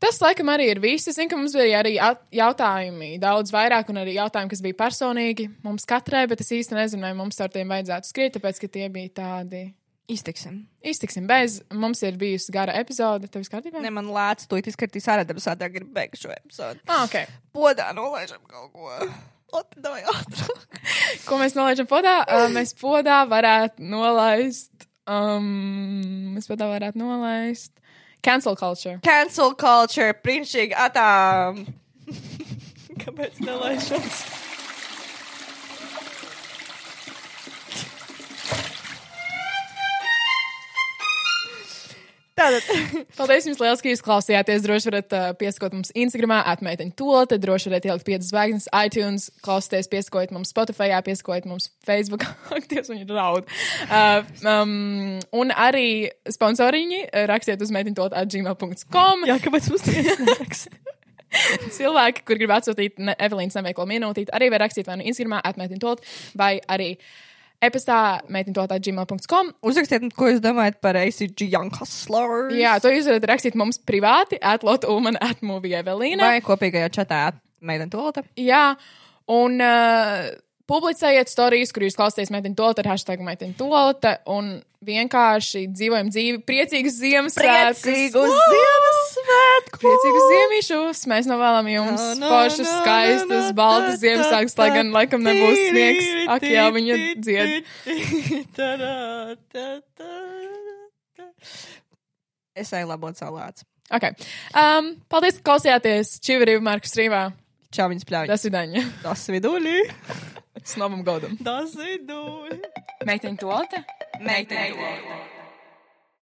Tas, laikam, arī ir viss. Es zinu, ka mums bija arī jautājumi, daudz vairāk, un arī jautājumi, kas bija personīgi mums katrai, bet es īsti nezinu, vai mums ar tiem vajadzētu skriet, tāpēc, ka tie bija tādi. Iztiksim. Iztiksim bez. Mums ir bijusi gara epizode. Tev viss kārtībā? Ne, man lēts, tu izskatīs ārā, tad sādā gribu beigt šo episodu. Ah, ok. Podā nolaižam kaut ko. Davai ātrāk. Ko mēs nolaidām podā? Uh, mēs podā varētu nolaist. Um, mēs podā varētu nolaist. Cancel culture. Cancel culture, prinčīgi, atām. Kāpēc nelaišos? Tātad, [LAUGHS] Paldies jums liels, ka jūs klausījāties. Droši varat uh, pieskot mums Instagram, atmeitiņu to, tad droši varat ielikt 5 zvaigznes, iTunes, klausīties, pieskot mums Spotify, pieskot mums Facebook, un [LAUGHS] ir raud. Uh, um, un arī sponsoriņi rakstiet uz meitiņu to atgmail.com. jā, kāpēc mums neraksta? [LAUGHS] Cilvēki, kur grib atsūtīt ne, Evelīnas neveiklo minūtīti, arī var rakstīt vai nu Instagram, atmeitiņu to, vai arī e-pastā atgmail.com. Uzrakstiet, ko jūs domājat par ACG Young Hustlers. Jā, to jūs varat rakstīt mums privāti, atlot Ulman, atmovie Evelīna. Vai kopīgajā čatā meitene tolta. Jā, un uh, publicējiet stāstus, kur jūs klausāties meitiņu tolta ar hashtag meitiņu tolta, un vienkārši dzīvojam dzīvi, priecīgus Ziemassvētkus! Priecīgus Ziemassvētkus! Priecīgus Ziemassvētkus! Mēs novēlam jums foršas, skaistas, baltas ta, Ziemassvētkus, lai gan laikam nebūs sniegs. Ak, jā, viņa dzied. Es eju labot salāts. Okay. Um, paldies, ka klausījāties! Čivarīva Markus Rīvā! Čau, viņas pļauj. Tas ir Daņa! Tas viduļi. S novam godam! Tas viduļi. Meiteņu tolta! Meitene.